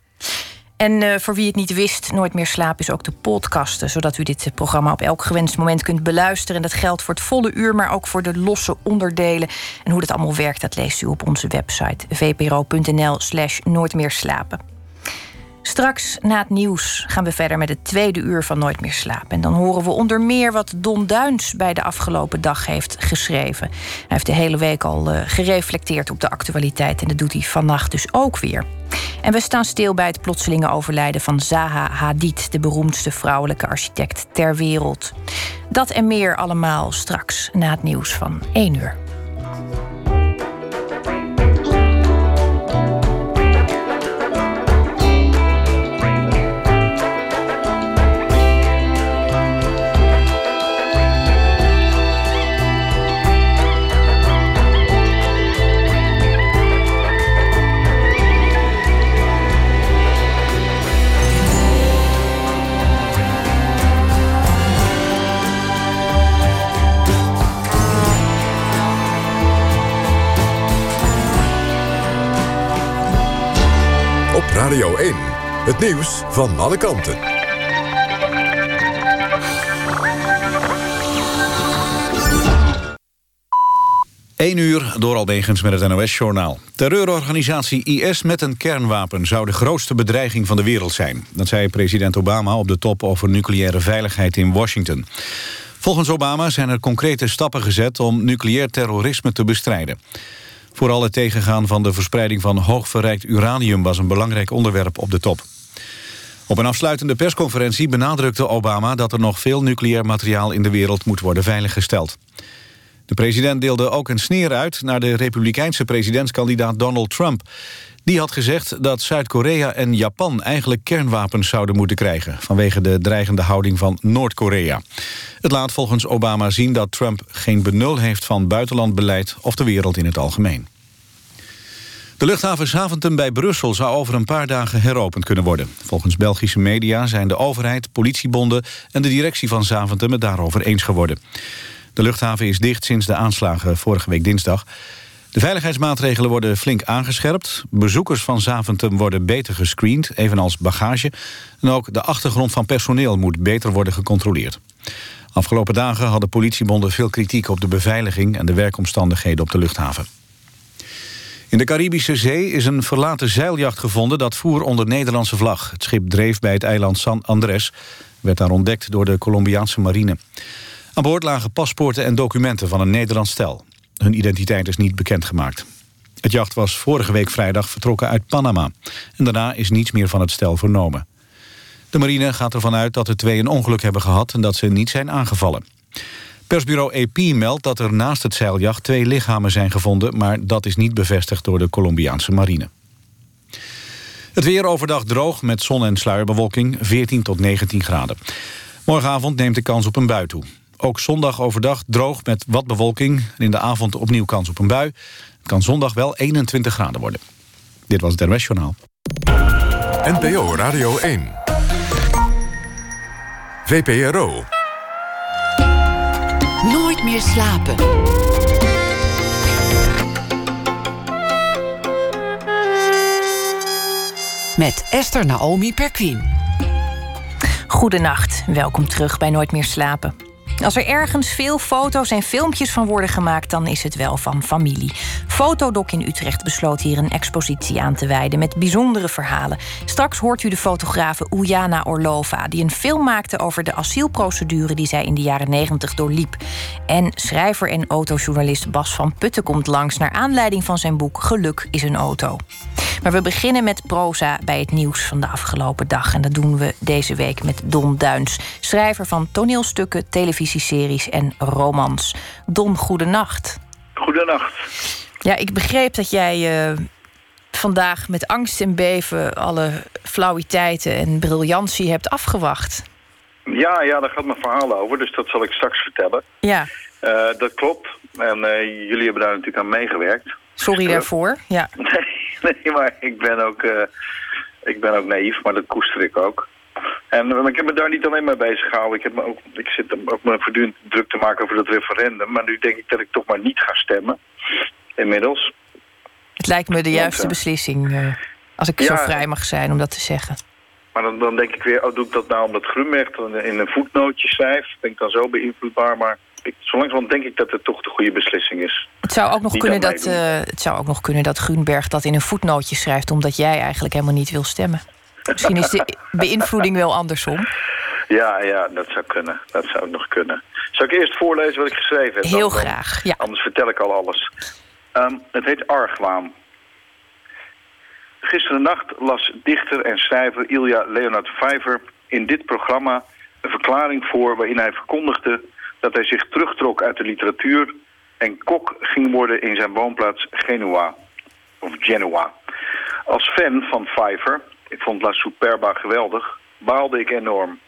[SPEAKER 2] En uh, voor wie het niet wist, Nooit meer slapen is ook de podcasten, zodat u dit programma op elk gewenst moment kunt beluisteren. En dat geldt voor het volle uur, maar ook voor de losse onderdelen. En hoe dat allemaal werkt, dat leest u op onze website vpro.nl/slash nooit meer slapen. Straks na het nieuws gaan we verder met het tweede uur van Nooit meer slapen. En dan horen we onder meer wat Don Duins bij de afgelopen dag heeft geschreven. Hij heeft de hele week al uh, gereflecteerd op de actualiteit en dat doet hij vannacht dus ook weer. En we staan stil bij het plotselinge overlijden van Zaha Hadid, de beroemdste vrouwelijke architect ter wereld. Dat en meer allemaal straks na het nieuws van 1 uur.
[SPEAKER 1] Radio 1. Het nieuws van alle kanten.
[SPEAKER 4] 1 uur door Albegens met het NOS-journaal. Terreurorganisatie IS met een kernwapen zou de grootste bedreiging van de wereld zijn. Dat zei president Obama op de top over nucleaire veiligheid in Washington. Volgens Obama zijn er concrete stappen gezet om nucleair terrorisme te bestrijden. Vooral het tegengaan van de verspreiding van hoogverrijkt uranium... was een belangrijk onderwerp op de top. Op een afsluitende persconferentie benadrukte Obama... dat er nog veel nucleair materiaal in de wereld moet worden veiliggesteld. De president deelde ook een sneer uit naar de republikeinse presidentskandidaat Donald Trump. Die had gezegd dat Zuid-Korea en Japan eigenlijk kernwapens zouden moeten krijgen... vanwege de dreigende houding van Noord-Korea. Het laat volgens Obama zien dat Trump geen benul heeft van buitenlandbeleid... of de wereld in het algemeen. De luchthaven Zaventem bij Brussel zou over een paar dagen heropend kunnen worden. Volgens Belgische media zijn de overheid, politiebonden en de directie van Zaventem het daarover eens geworden. De luchthaven is dicht sinds de aanslagen vorige week dinsdag. De veiligheidsmaatregelen worden flink aangescherpt. Bezoekers van Zaventem worden beter gescreend, evenals bagage. En ook de achtergrond van personeel moet beter worden gecontroleerd. Afgelopen dagen hadden politiebonden veel kritiek op de beveiliging... en de werkomstandigheden op de luchthaven. In de Caribische Zee is een verlaten zeiljacht gevonden... dat voer onder Nederlandse vlag. Het schip dreef bij het eiland San Andres. Werd daar ontdekt door de Colombiaanse marine. Aan boord lagen paspoorten en documenten van een Nederlands stel. Hun identiteit is niet bekendgemaakt. Het jacht was vorige week vrijdag vertrokken uit Panama. En daarna is niets meer van het stel vernomen. De marine gaat ervan uit dat de twee een ongeluk hebben gehad... en dat ze niet zijn aangevallen. Persbureau AP meldt dat er naast het zeiljacht twee lichamen zijn gevonden... maar dat is niet bevestigd door de Colombiaanse marine. Het weer overdag droog met zon- en sluierbewolking, 14 tot 19 graden. Morgenavond neemt de kans op een bui toe. Ook zondag overdag droog met wat bewolking. En in de avond opnieuw kans op een bui. Het kan zondag wel 21 graden worden. Dit was het NWS Journaal.
[SPEAKER 1] NPO Radio 1. VPRO.
[SPEAKER 5] Nooit meer slapen. Met Esther Naomi Perquin.
[SPEAKER 2] Goedenacht, welkom terug bij Nooit meer slapen. Als er ergens veel foto's en filmpjes van worden gemaakt, dan is het wel van familie. Fotodoc in Utrecht besloot hier een expositie aan te wijden met bijzondere verhalen. Straks hoort u de fotografe Ujana Orlova, die een film maakte over de asielprocedure die zij in de jaren 90 doorliep. En schrijver en autojournalist Bas van Putten komt langs naar aanleiding van zijn boek Geluk is een auto. Maar we beginnen met proza bij het nieuws van de afgelopen dag. En dat doen we deze week met Don Duins, schrijver van toneelstukken, televisieseries en romans. Don, goedenacht.
[SPEAKER 6] Goedenacht.
[SPEAKER 2] Ja, ik begreep dat jij uh, vandaag met angst en beven alle flauwiteiten en briljantie hebt afgewacht.
[SPEAKER 6] Ja, ja, daar gaat mijn verhaal over, dus dat zal ik straks vertellen.
[SPEAKER 2] Ja.
[SPEAKER 6] Uh, dat klopt. En uh, jullie hebben daar natuurlijk aan meegewerkt.
[SPEAKER 2] Sorry daarvoor, ja. [laughs]
[SPEAKER 6] Nee, nee, maar ik ben ook, uh, ik ben ook naïef, maar dat koester ik ook. En maar ik heb me daar niet alleen mee bezig gehouden. Ik, heb me ook, ik zit ook me voortdurend druk te maken over dat referendum. Maar nu denk ik dat ik toch maar niet ga stemmen. Inmiddels.
[SPEAKER 2] Het lijkt me de juiste Want, beslissing. Uh, als ik ja, zo vrij mag zijn om dat te zeggen.
[SPEAKER 6] Maar dan, dan denk ik weer, oh, doe ik dat nou omdat Grunberg in een voetnootje schrijft? Ben ik dan zo beïnvloedbaar? Maar ik, zo langzamerhand denk ik dat het toch de goede beslissing is.
[SPEAKER 2] Het zou ook nog, kunnen dat, uh, het zou ook nog kunnen dat Grunberg dat in een voetnootje schrijft... omdat jij eigenlijk helemaal niet wil stemmen. Misschien is de beïnvloeding wel andersom.
[SPEAKER 6] Ja, ja, dat zou kunnen. Dat zou nog kunnen. Zal ik eerst voorlezen wat ik geschreven heb?
[SPEAKER 2] Heel dan, graag, ja.
[SPEAKER 6] Anders vertel ik al alles. Um, het heet Argwaan. Gisteren nacht las dichter en schrijver Ilja Leonard Vijver in dit programma een verklaring voor waarin hij verkondigde dat hij zich terugtrok uit de literatuur en kok ging worden in zijn woonplaats Genua. Of Genoa. Als fan van Pfeiffer, ik vond La Superba geweldig, baalde ik enorm.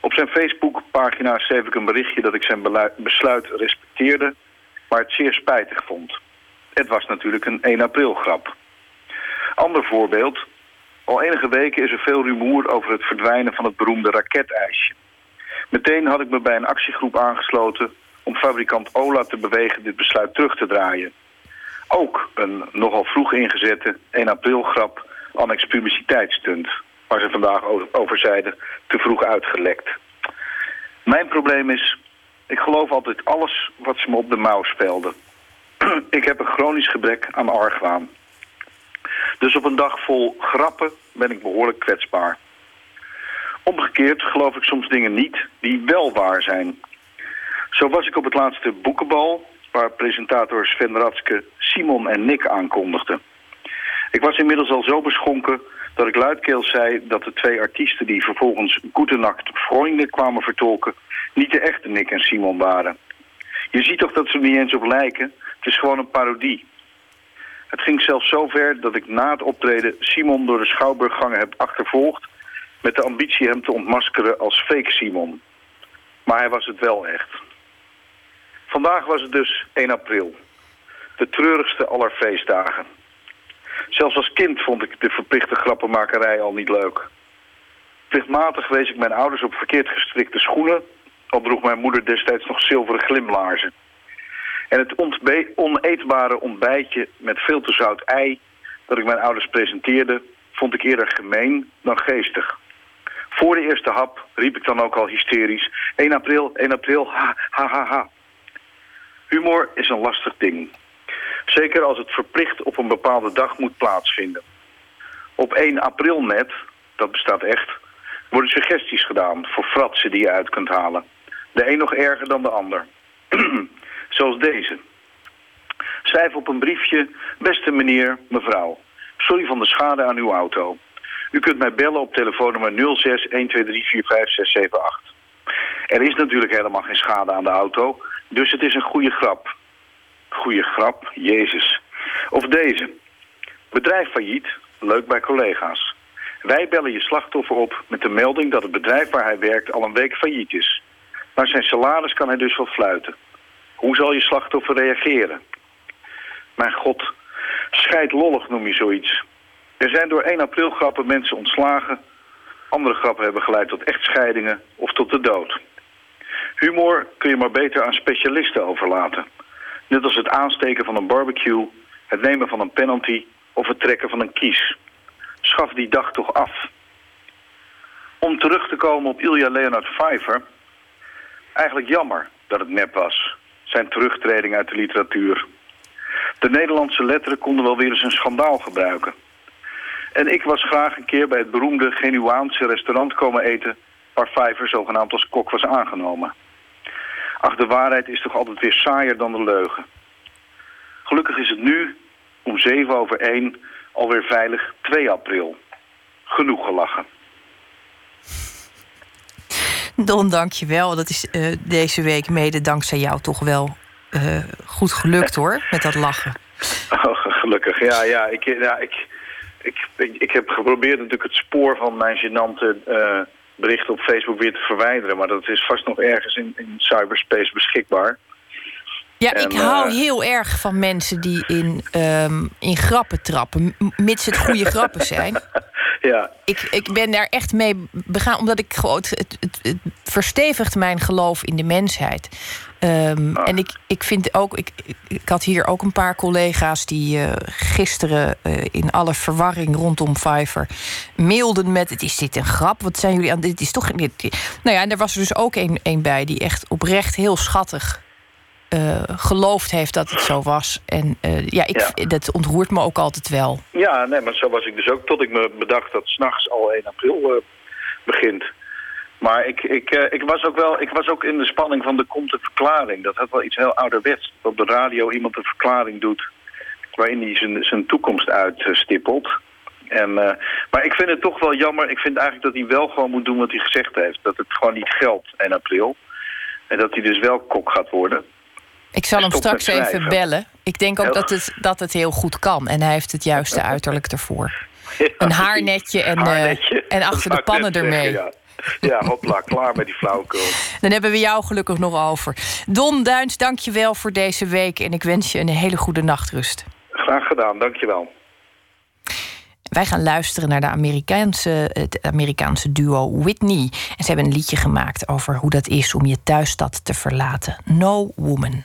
[SPEAKER 6] Op zijn Facebookpagina schreef ik een berichtje dat ik zijn besluit respecteerde, maar het zeer spijtig vond. Het was natuurlijk een 1 april grap. Ander voorbeeld. Al enige weken is er veel rumoer over het verdwijnen van het beroemde raketijsje. Meteen had ik me bij een actiegroep aangesloten om fabrikant Ola te bewegen dit besluit terug te draaien. Ook een nogal vroeg ingezette 1 april grap annex publiciteitsstunt, waar ze vandaag over zeiden, te vroeg uitgelekt. Mijn probleem is, ik geloof altijd alles wat ze me op de mouw spelden. [clears throat] ik heb een chronisch gebrek aan argwaan. Dus op een dag vol grappen ben ik behoorlijk kwetsbaar. Omgekeerd geloof ik soms dingen niet die wel waar zijn. Zo was ik op het laatste boekenbal... waar presentator Sven Ratske Simon en Nick aankondigden. Ik was inmiddels al zo beschonken dat ik luidkeels zei... dat de twee artiesten die vervolgens Goedenacht Freunde kwamen vertolken... niet de echte Nick en Simon waren. Je ziet toch dat ze er niet eens op lijken? Het is gewoon een parodie. Het ging zelfs zo ver dat ik na het optreden Simon door de Schouwburggangen heb achtervolgd met de ambitie hem te ontmaskeren als fake Simon. Maar hij was het wel echt. Vandaag was het dus 1 april. De treurigste aller feestdagen. Zelfs als kind vond ik de verplichte grappenmakerij al niet leuk. Plichtmatig wees ik mijn ouders op verkeerd gestrikte schoenen... al droeg mijn moeder destijds nog zilveren glimlaarzen. En het oneetbare ontbijtje met veel te zout ei... dat ik mijn ouders presenteerde, vond ik eerder gemeen dan geestig. Voor de eerste hap riep ik dan ook al hysterisch... 1 april, 1 april, ha, ha, ha, ha. Humor is een lastig ding. Zeker als het verplicht op een bepaalde dag moet plaatsvinden. Op 1 april net, dat bestaat echt, worden suggesties gedaan voor fratsen die je uit kunt halen. De een nog erger dan de ander. [clears throat] Zoals deze. Schrijf op een briefje, beste meneer, mevrouw. Sorry van de schade aan uw auto. U kunt mij bellen op telefoonnummer 06 123 Er is natuurlijk helemaal geen schade aan de auto, dus het is een goede grap. Goede grap, Jezus. Of deze. Bedrijf failliet, leuk bij collega's. Wij bellen je slachtoffer op met de melding dat het bedrijf waar hij werkt al een week failliet is. Maar zijn salaris kan hij dus wel fluiten. Hoe zal je slachtoffer reageren? Mijn god, scheidlollig noem je zoiets. Er zijn door 1 april grappen mensen ontslagen. Andere grappen hebben geleid tot echtscheidingen of tot de dood. Humor kun je maar beter aan specialisten overlaten. Net als het aansteken van een barbecue, het nemen van een penalty of het trekken van een kies. Schaf die dag toch af. Om terug te komen op Ilja Leonard Pfeiffer. Eigenlijk jammer dat het nep was. Zijn terugtreding uit de literatuur. De Nederlandse letteren konden wel weer eens een schandaal gebruiken. En ik was graag een keer bij het beroemde Genuaanse restaurant komen eten... waar Vijver zogenaamd als kok was aangenomen. Ach, de waarheid is toch altijd weer saaier dan de leugen. Gelukkig is het nu, om zeven over één, alweer veilig 2 april. Genoeg gelachen.
[SPEAKER 2] Don, dank je wel. Dat is uh, deze week mede dankzij jou toch wel uh, goed gelukt hoor, met dat lachen. [laughs]
[SPEAKER 6] Oh, gelukkig, ja. ja, ik, ja ik, ik, ik, ik, heb geprobeerd natuurlijk het spoor van mijn gênante uh, bericht op Facebook weer te verwijderen. Maar dat is vast nog ergens in, in cyberspace beschikbaar.
[SPEAKER 2] Ja, ik hou heel erg van mensen die in, um, in grappen trappen, mits het goede [laughs] grappen zijn.
[SPEAKER 6] Ja.
[SPEAKER 2] Ik, ik ben daar echt mee begaan, omdat ik gewoon. Het, het, het verstevigt mijn geloof in de mensheid. Um, En ik, ik vind ook. Ik, ik had hier ook een paar collega's die uh, gisteren uh, in alle verwarring rondom Fiverr mailden met: Het is dit een grap? Wat zijn jullie aan? Dit is toch. Dit, nou ja, en er was er dus ook een, een bij die echt oprecht heel schattig uh, geloofd heeft dat het zo was. En uh, ja, ik, ja, dat ontroert me ook altijd wel.
[SPEAKER 6] Ja, nee, maar zo was ik dus ook tot ik me bedacht dat s'nachts al 1 april uh, begint. Maar ik, ik, ik, was ook wel, ik was ook in de spanning van de komt de verklaring. Dat had wel iets heel ouderwets. Dat op de radio iemand een verklaring doet waarin hij zijn, zijn toekomst uitstippelt. En, maar ik vind het toch wel jammer. Ik vind eigenlijk dat hij wel gewoon moet doen wat hij gezegd heeft. Dat het gewoon niet geldt 1 april. En dat hij dus wel kok gaat worden.
[SPEAKER 2] Ik zal hem straks even bellen. Ik denk ook dat het, dat het heel goed kan. En hij heeft het juiste [laughs] uiterlijk ervoor. een haarnetje en, haarnetje. Uh, en achter de pannen ermee.
[SPEAKER 6] Ja. Ja, hopla, klaar met die flauwekul.
[SPEAKER 2] Dan hebben we jou gelukkig nog over. Don Duins, dank je wel voor deze week. En ik wens je een hele goede nachtrust.
[SPEAKER 6] Graag gedaan, dank je wel.
[SPEAKER 2] Wij gaan luisteren naar de Amerikaanse, het Amerikaanse duo Whitney. En ze hebben een liedje gemaakt over hoe dat is om je thuisstad te verlaten. No Woman.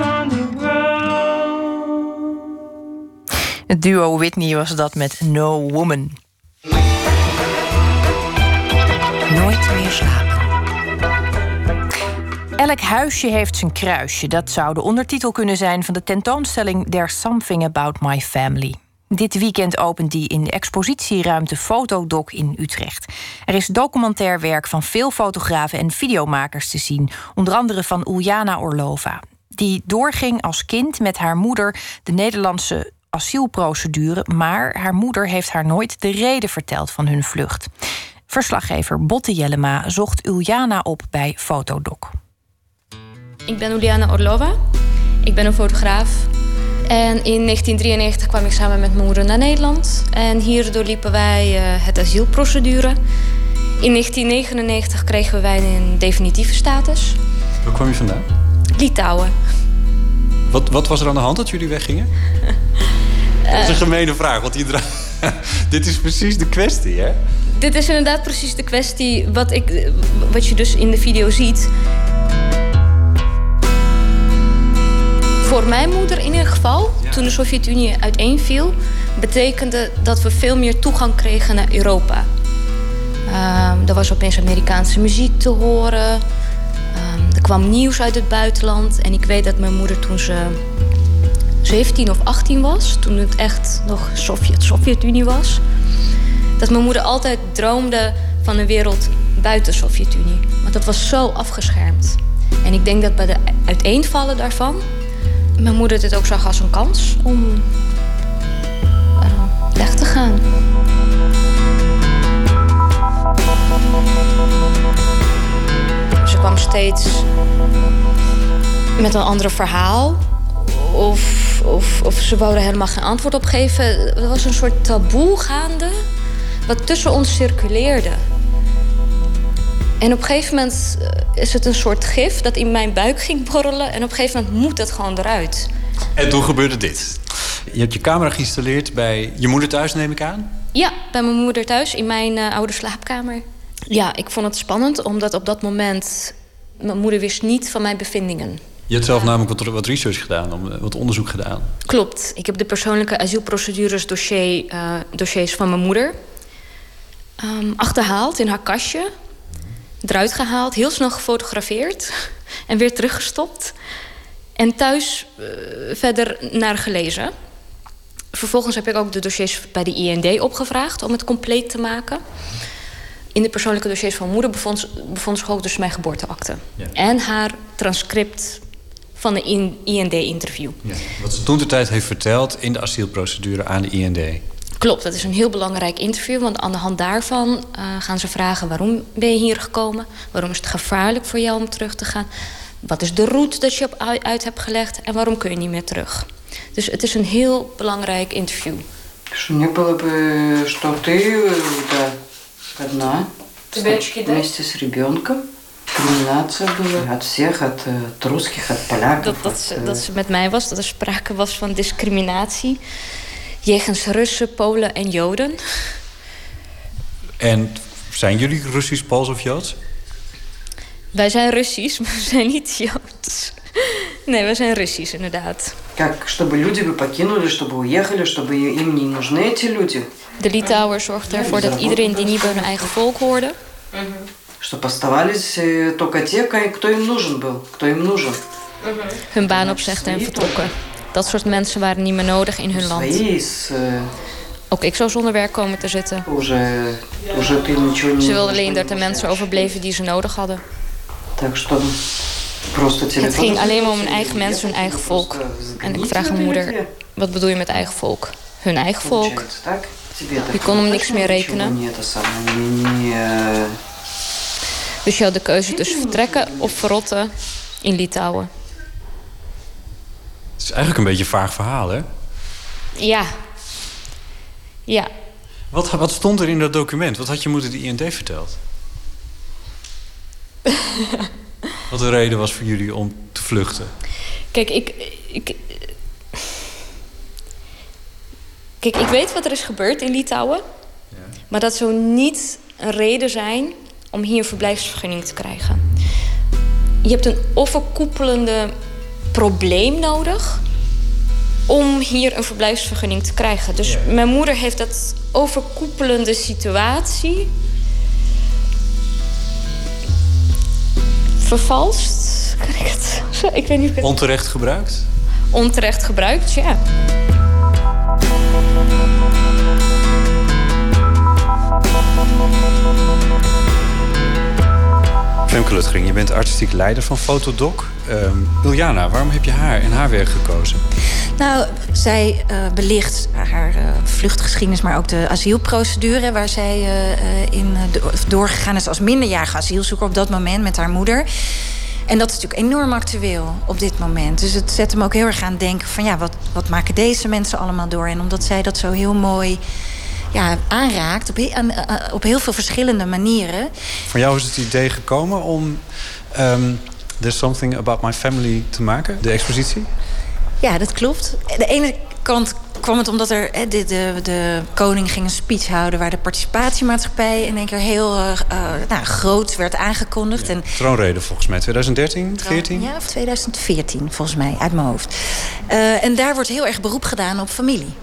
[SPEAKER 7] On the road.
[SPEAKER 2] Het duo Whitney was dat met No Woman.
[SPEAKER 5] Nooit meer slapen.
[SPEAKER 2] Elk huisje heeft zijn kruisje. Dat zou de ondertitel kunnen zijn van de tentoonstelling There's Something About My Family. Dit weekend opent die in de expositieruimte Fotodoc in Utrecht. Er is documentair werk van veel fotografen en videomakers te zien, onder andere van Uljana Orlova. Die doorging als kind met haar moeder de Nederlandse asielprocedure, maar haar moeder heeft haar nooit de reden verteld van hun vlucht. Verslaggever Botte Jellema zocht Uljana op bij Fotodoc.
[SPEAKER 8] Ik ben Uliana Orlova. Ik ben een fotograaf. En in 1993 kwam ik samen met mijn moeder naar Nederland. En hier doorliepen wij uh, het asielprocedure. In 1999 kregen wij een definitieve status.
[SPEAKER 9] Waar kwam je vandaan?
[SPEAKER 8] Litouwen.
[SPEAKER 9] Wat, wat was er aan de hand dat jullie weggingen? [laughs] Dat is een gemene vraag, want iedereen... [laughs] dit is precies de kwestie, hè?
[SPEAKER 8] Dit is inderdaad precies de kwestie wat, ik, wat je dus in de video ziet. Voor mijn moeder in ieder geval, toen de Sovjet-Unie uiteenviel, betekende dat we veel meer toegang kregen naar Europa. Um, er was opeens Amerikaanse muziek te horen. Um, er kwam nieuws uit het buitenland. En ik weet dat mijn moeder toen ze 17 of 18 was, toen het echt nog Sovjet, Sovjet-Unie was, dat mijn moeder altijd droomde van een wereld buiten Sovjet-Unie. Want dat was zo afgeschermd. En ik denk dat bij de uiteenvallen daarvan mijn moeder dit ook zag als een kans om weg te gaan. Ze kwam steeds met een ander verhaal. Of, of, of ze wou er helemaal geen antwoord op geven. Er was een soort taboe gaande wat tussen ons circuleerde. En op een gegeven moment is het een soort gif dat in mijn buik ging borrelen. En op een gegeven moment moet dat gewoon eruit.
[SPEAKER 9] En toen gebeurde dit. Je hebt je camera geïnstalleerd bij je moeder thuis, neem ik aan?
[SPEAKER 8] Ja, bij mijn moeder thuis, in mijn uh, oude slaapkamer. Ja, ik vond het spannend, omdat op dat moment... mijn moeder wist niet van mijn bevindingen.
[SPEAKER 9] Je hebt zelf namelijk wat, wat research gedaan, wat onderzoek gedaan.
[SPEAKER 8] Klopt. Ik heb de persoonlijke asielprocedures dossier, uh, dossiers van mijn moeder... Um, achterhaald in haar kastje eruit gehaald, heel snel gefotografeerd en weer teruggestopt. En thuis uh, verder naar gelezen. Vervolgens heb ik ook de dossiers bij de IND opgevraagd om het compleet te maken. In de persoonlijke dossiers van moeder bevond, bevond zich ook dus mijn geboorteakte. Ja. En haar transcript van de IND-interview.
[SPEAKER 9] Ja. Wat ze toen de tijd heeft verteld in de asielprocedure aan de IND.
[SPEAKER 8] Klopt, dat is een heel belangrijk interview. Want aan de hand daarvan uh, gaan ze vragen waarom ben je hier gekomen? Waarom is het gevaarlijk voor jou om terug te gaan? Wat is de route dat je op uit hebt gelegd? En waarom kun je niet meer terug? Dus het is een heel belangrijk interview.
[SPEAKER 10] Dus не было бы, что ты да, одна, вместе с ребенком. Discriminatie была от всех, от, от русских, от поляков.
[SPEAKER 8] Dat, dat, ze, dat ze met mij was, dat er sprake was van discriminatie jegens Russen, Polen en Joden.
[SPEAKER 9] En zijn jullie Russisch, Pools of Joods?
[SPEAKER 8] Wij zijn Russisch, [laughs] maar we zijn niet Joods. Nee, we zijn Russisch, inderdaad. De Litouwer zorgt ervoor dat iedereen die niet bij hun eigen volk hoorde... Hun baan opzegden en vertrokken. Dat soort mensen waren niet meer nodig in hun land. Ook ik zou zonder werk komen te zitten. Ze wilden alleen dat er mensen overbleven die ze nodig hadden. Het ging alleen maar om hun eigen mensen, hun eigen volk. En ik vraag mijn moeder, wat bedoel je met eigen volk? Hun eigen volk. Je kon hem niks meer rekenen. Dus je had de keuze tussen vertrekken of verrotten in Litouwen.
[SPEAKER 9] Het is eigenlijk een beetje een vaag verhaal, hè?
[SPEAKER 8] Ja. Ja.
[SPEAKER 9] Wat, wat stond er in dat document? Wat had je moeder de IND verteld? [laughs] wat de reden was voor jullie om te vluchten?
[SPEAKER 8] Kijk, ik, ik... Kijk, ik weet wat er is gebeurd in Litouwen. Ja. Maar dat zou niet een reden zijn om hier een verblijfsvergunning te krijgen. Je hebt een overkoepelende probleem nodig om hier een verblijfsvergunning te krijgen. Dus mijn moeder heeft dat overkoepelende situatie vervalst. Kan ik het? Ik weet niet of ik het
[SPEAKER 9] Onterecht gebruikt?
[SPEAKER 8] onterecht gebruikt, ja.
[SPEAKER 9] Femke Lutgering, je bent artistiek leider van Fotodoc. Ehm Iljana, waarom heb je haar en haar werk gekozen?
[SPEAKER 11] Nou, zij eh, belicht haar eh, vluchtgeschiedenis, maar ook de asielprocedure waar zij eh, in do- doorgegaan is als minderjarige asielzoeker op dat moment met haar moeder. En dat is natuurlijk enorm actueel op dit moment. Dus het zet hem ook heel erg aan denken van ja, wat, wat maken deze mensen allemaal door? En omdat zij dat zo heel mooi ja, aanraakt op, he- aan- aan- op heel veel verschillende manieren.
[SPEAKER 9] Van jou is het idee gekomen om ehm, There's Something About My Family te maken, de expositie?
[SPEAKER 11] Ja, dat klopt. De ene kant kwam het omdat er hè, de, de, de koning ging een speech houden waar de participatiemaatschappij in één keer heel eh, eh, nou, groot werd aangekondigd. En
[SPEAKER 9] Troonrede volgens mij, 2013, 14?
[SPEAKER 11] Ja, of 2014 volgens mij, uit mijn hoofd. Eh, en daar wordt heel erg beroep gedaan op familie.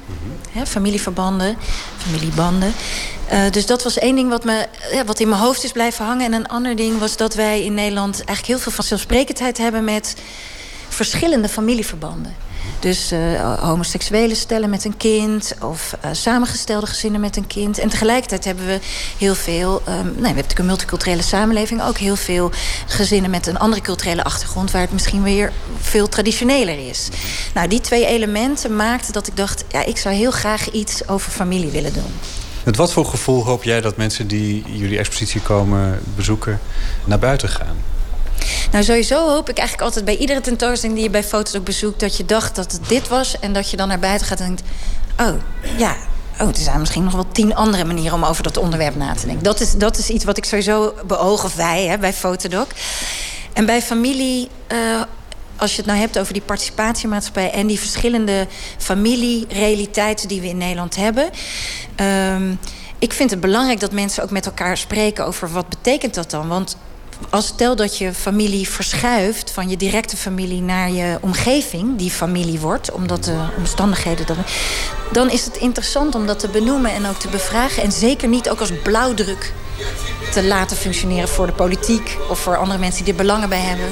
[SPEAKER 11] Hè, familieverbanden, familiebanden. Dus dat was één ding wat, me, ja, wat in mijn hoofd is blijven hangen. En een ander ding was dat wij in Nederland eigenlijk heel veel vanzelfsprekendheid hebben met verschillende familieverbanden. Dus eh, homoseksuele stellen met een kind of eh, samengestelde gezinnen met een kind. En tegelijkertijd hebben we heel veel, ehm, nee, we hebben natuurlijk een multiculturele samenleving, ook heel veel gezinnen met een andere culturele achtergrond, waar het misschien weer veel traditioneler is. Nou, die twee elementen maakten dat ik dacht, ja, ik zou heel graag iets over familie willen doen.
[SPEAKER 9] Met wat voor gevoel hoop jij dat mensen die jullie expositie komen bezoeken naar buiten gaan?
[SPEAKER 11] Nou, sowieso hoop ik eigenlijk altijd bij iedere tentoonstelling die je bij foto's ook bezoekt, dat je dacht dat het dit was en dat je dan naar buiten gaat en denkt: oh ja. Oh, er zijn misschien nog wel tien andere manieren om over dat onderwerp na te denken. Dat is, dat is iets wat ik sowieso beoog, of wij hè, bij Fotodoc. En bij familie, eh, als je het nou hebt over die participatiemaatschappij en die verschillende familierealiteiten die we in Nederland hebben. ehm, ik vind het belangrijk dat mensen ook met elkaar spreken over wat betekent dat dan. Want als stel dat je familie verschuift van je directe familie naar je omgeving, die familie wordt, omdat de omstandigheden dan. dan is het interessant om dat te benoemen en ook te bevragen. En zeker niet ook als blauwdruk te laten functioneren voor de politiek of voor andere mensen die er belangen bij hebben.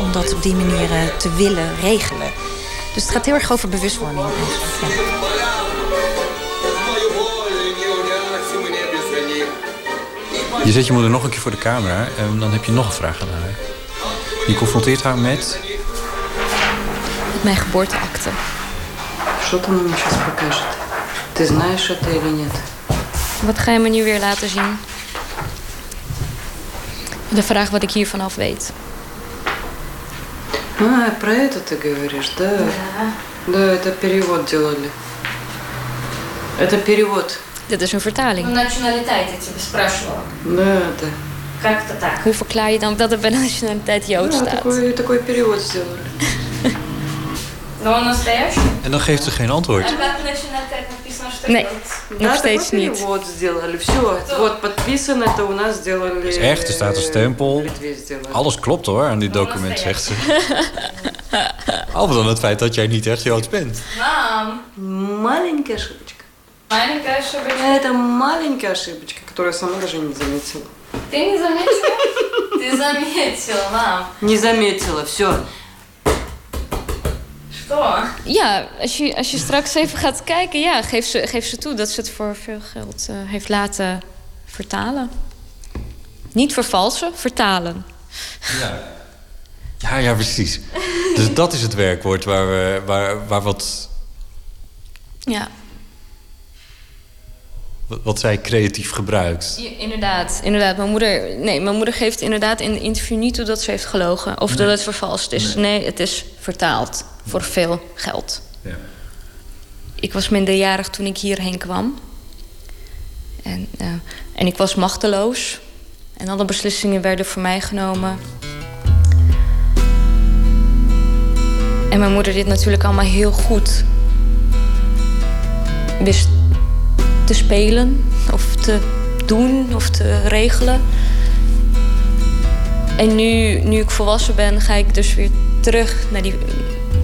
[SPEAKER 11] Om dat op die manier te willen regelen. Dus het gaat heel erg over bewustwording. eigenlijk.
[SPEAKER 9] Je zet je moeder nog een keer voor de camera en dan heb je nog een vraag aan haar. Je confronteert haar met...
[SPEAKER 8] Mijn geboorteakte. Wat ga je me nu weer laten zien? De vraag wat ik hiervan af weet.
[SPEAKER 10] А, про это ты говоришь, is Да. Да, это перевод делали. Это перевод.
[SPEAKER 8] Dit is een vertaling.
[SPEAKER 11] Nationaliteit, dat je
[SPEAKER 8] Hoe verklaar je dan dat er bij nationaliteit Jood staat?
[SPEAKER 10] Ja, такой, такой перевод сделали.
[SPEAKER 9] En dan geeft ze geen antwoord.
[SPEAKER 8] Nee, nog steeds niet.
[SPEAKER 9] Het is echt, er staat een stempel. Alles klopt hoor aan dit document, zegt ze. Al dan het feit dat jij niet echt Joods bent.
[SPEAKER 10] Маленькая ошибочка.
[SPEAKER 11] Маленькая ошибочка.
[SPEAKER 10] Это маленькая ошибочка, которую я сама даже не заметила.
[SPEAKER 11] Ты не заметила? Ты заметила, мам.
[SPEAKER 10] Не заметила, все.
[SPEAKER 11] Toch?
[SPEAKER 8] Ja, als je, als je straks even gaat kijken, ja, geef, ze, geef ze toe dat ze het voor veel geld uh, heeft laten vertalen. Niet vervalsen, vertalen.
[SPEAKER 9] Ja, ja, ja precies. dus dat is het werkwoord waar, we, waar, waar wat.
[SPEAKER 8] Ja
[SPEAKER 9] wat zij creatief gebruikt.
[SPEAKER 8] Ja, inderdaad, inderdaad. Mijn moeder, nee, mijn moeder geeft inderdaad in het interview niet toe dat ze heeft gelogen. Of dat het vervalst is. Nee. het is vertaald voor veel geld.
[SPEAKER 9] Ja.
[SPEAKER 8] Ik was minderjarig toen ik hierheen kwam. En, eh, en ik was machteloos. En alle beslissingen werden voor mij genomen. En mijn moeder dit natuurlijk allemaal heel goed wist te spelen of te doen of te regelen. En nu, nu ik volwassen ben, ga ik dus weer terug naar die,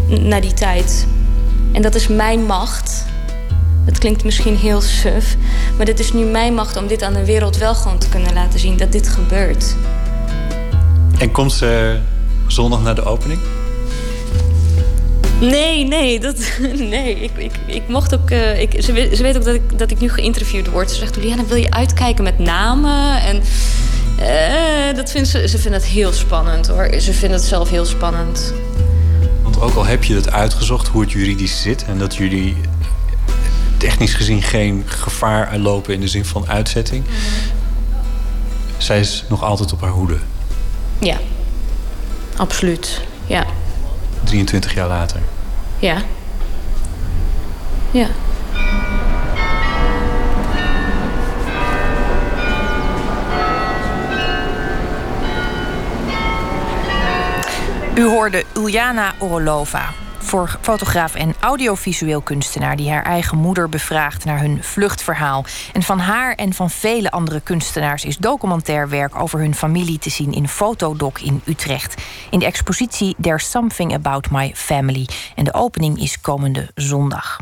[SPEAKER 8] naar die tijd. En dat is mijn macht. Het klinkt misschien heel suf, maar dit is nu mijn macht om dit aan de wereld wel gewoon te kunnen laten zien dat dit gebeurt.
[SPEAKER 9] En komt ze zondag naar de opening?
[SPEAKER 8] Nee, nee, dat, [laughs] nee. Ik, ik, ik mocht ook. Uh, ik, ze, weet, ze weet ook dat ik, dat ik nu geïnterviewd word. Ze zegt: Liana, wil je uitkijken met namen? En uh, dat vindt ze, ze vindt het heel spannend hoor. Ze vindt het zelf heel spannend.
[SPEAKER 9] Want ook al heb je het uitgezocht hoe het juridisch zit en dat jullie technisch gezien geen gevaar lopen in de zin van uitzetting, mm zij is nog altijd op haar hoede.
[SPEAKER 8] Ja, absoluut. Ja.
[SPEAKER 9] 23 jaar later.
[SPEAKER 8] Ja. Ja.
[SPEAKER 2] U hoorde Uljana Orolova, voor fotograaf en audiovisueel kunstenaar die haar eigen moeder bevraagt naar hun vluchtverhaal. En van haar en van vele andere kunstenaars is documentair werk over hun familie te zien in Fotodoc in Utrecht. In de expositie There's Something About My Family. En de opening is komende zondag.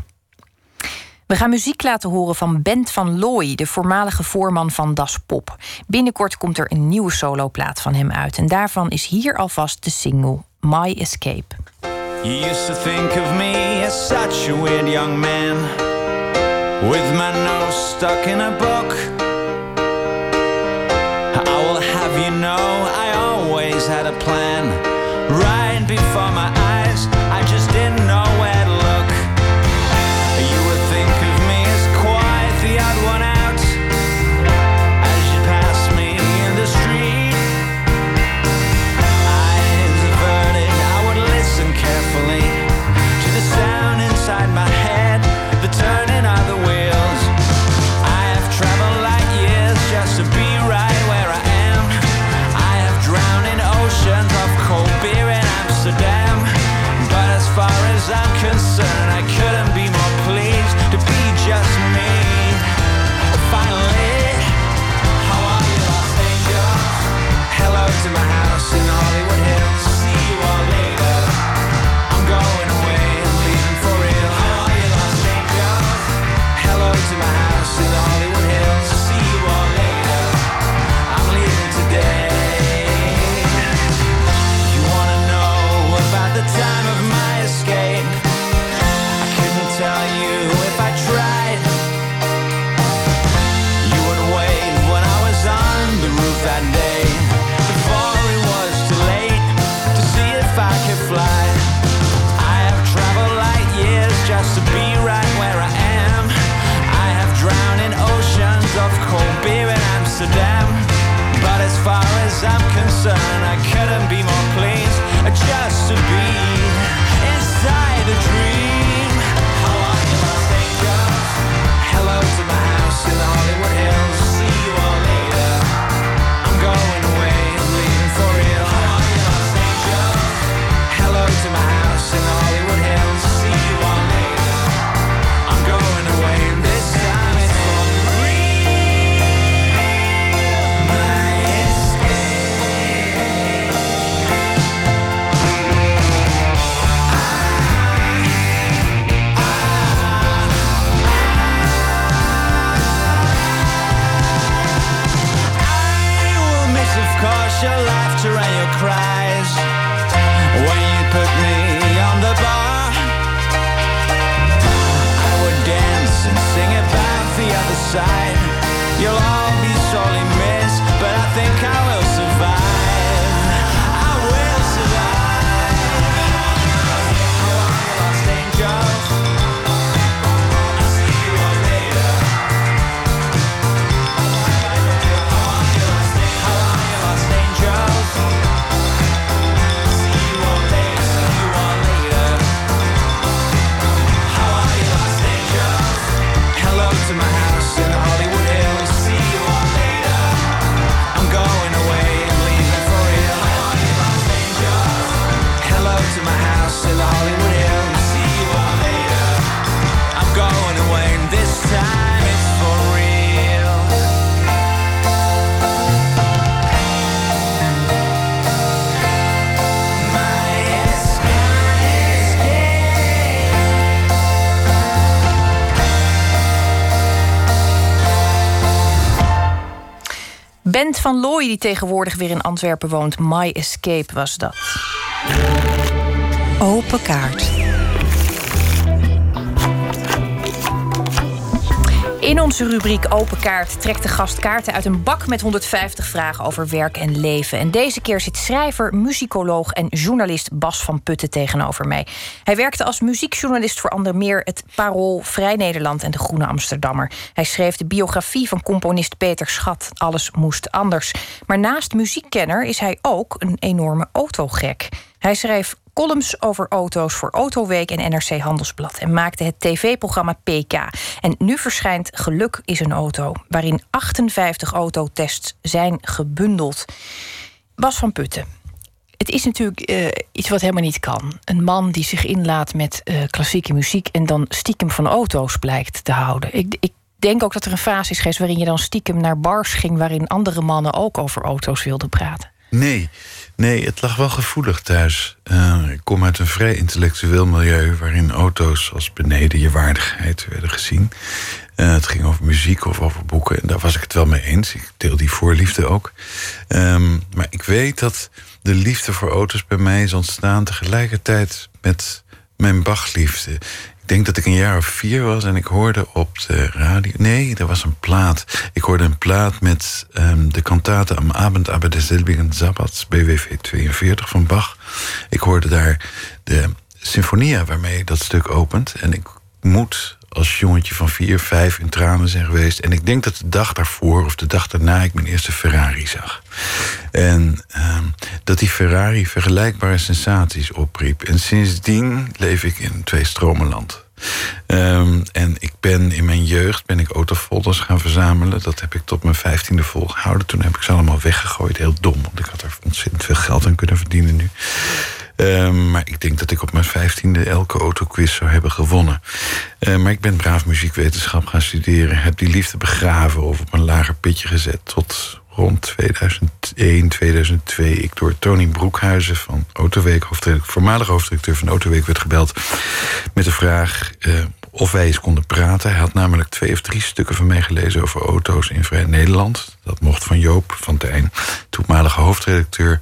[SPEAKER 2] We gaan muziek laten horen van Bent van Looy, de voormalige voorman van Das Pop. Binnenkort komt er een nieuwe soloplaat van hem uit. En daarvan is hier alvast de single My Escape.
[SPEAKER 12] You used to think of me as such a weird young man With my nose stuck in a book. I will have you know I
[SPEAKER 2] Die tegenwoordig weer in Antwerpen woont. My Escape was dat.
[SPEAKER 5] Open kaart.
[SPEAKER 2] In onze rubriek Open Kaart trekt de gast kaarten uit een bak met 150 vragen over werk en leven. En deze keer zit schrijver, muzikoloog en journalist Bas van Putten tegenover mij. Hij werkte als muziekjournalist voor onder meer het Parool, Vrij Nederland en de Groene Amsterdammer. Hij schreef de biografie van componist Peter Schat. Alles moest anders. Maar naast muziekkenner is hij ook een enorme autogek. Hij schreef columns over auto's voor Autoweek en NRC Handelsblad en maakte het tv-programma PK. En nu verschijnt Geluk is een auto, waarin 58 autotests zijn gebundeld. Bas van Putten. Het is natuurlijk eh, iets wat helemaal niet kan. Een man die zich inlaat met eh, klassieke muziek en dan stiekem van auto's blijkt te houden. Ik, ik denk ook dat er een fase is geweest waarin je dan stiekem naar bars ging waarin andere mannen ook over auto's wilden praten.
[SPEAKER 13] Nee, nee, het lag wel gevoelig thuis. Uh, ik kom uit een vrij intellectueel milieu waarin auto's als beneden je waardigheid werden gezien. Uh, het ging over muziek of over boeken en daar was ik het wel mee eens. Ik deel die voorliefde ook. Um, maar ik weet dat de liefde voor auto's bij mij is ontstaan tegelijkertijd met mijn Bachliefde. Ik denk dat ik een jaar of vier was en ik hoorde op de radio... Nee, er was een plaat. Ik hoorde een plaat met um, de kantate Am Abend aber des selbigen Sabbats... BWV 42 van Bach. Ik hoorde daar de symfonia waarmee dat stuk opent. En ik moet als jongetje van vier, vijf in tranen zijn geweest. En ik denk dat de dag daarvoor of de dag daarna ik mijn eerste Ferrari zag. En uh, dat die Ferrari vergelijkbare sensaties opriep. En sindsdien leef ik in twee stromenland. Um, en ik ben in mijn jeugd ben ik autofolders gaan verzamelen. Dat heb ik tot mijn vijftiende volgehouden. Toen heb ik ze allemaal weggegooid. Heel dom, want ik had er ontzettend veel geld aan kunnen verdienen nu. Um, maar ik denk dat ik op mijn vijftiende elke autoquiz zou hebben gewonnen. Uh, maar ik ben braaf muziekwetenschap gaan studeren. Heb die liefde begraven of op een lager pitje gezet. Tot rond 2001, 2002 ik door Tony Broekhuizen van Autoweek, hoofdredacteur, voormalig hoofdredacteur van Autoweek, werd gebeld met de vraag uh, of wij eens konden praten. Hij had namelijk twee of drie stukken van mij gelezen over auto's in Vrij Nederland. Dat mocht van Joop van Tijn, toenmalige hoofdredacteur.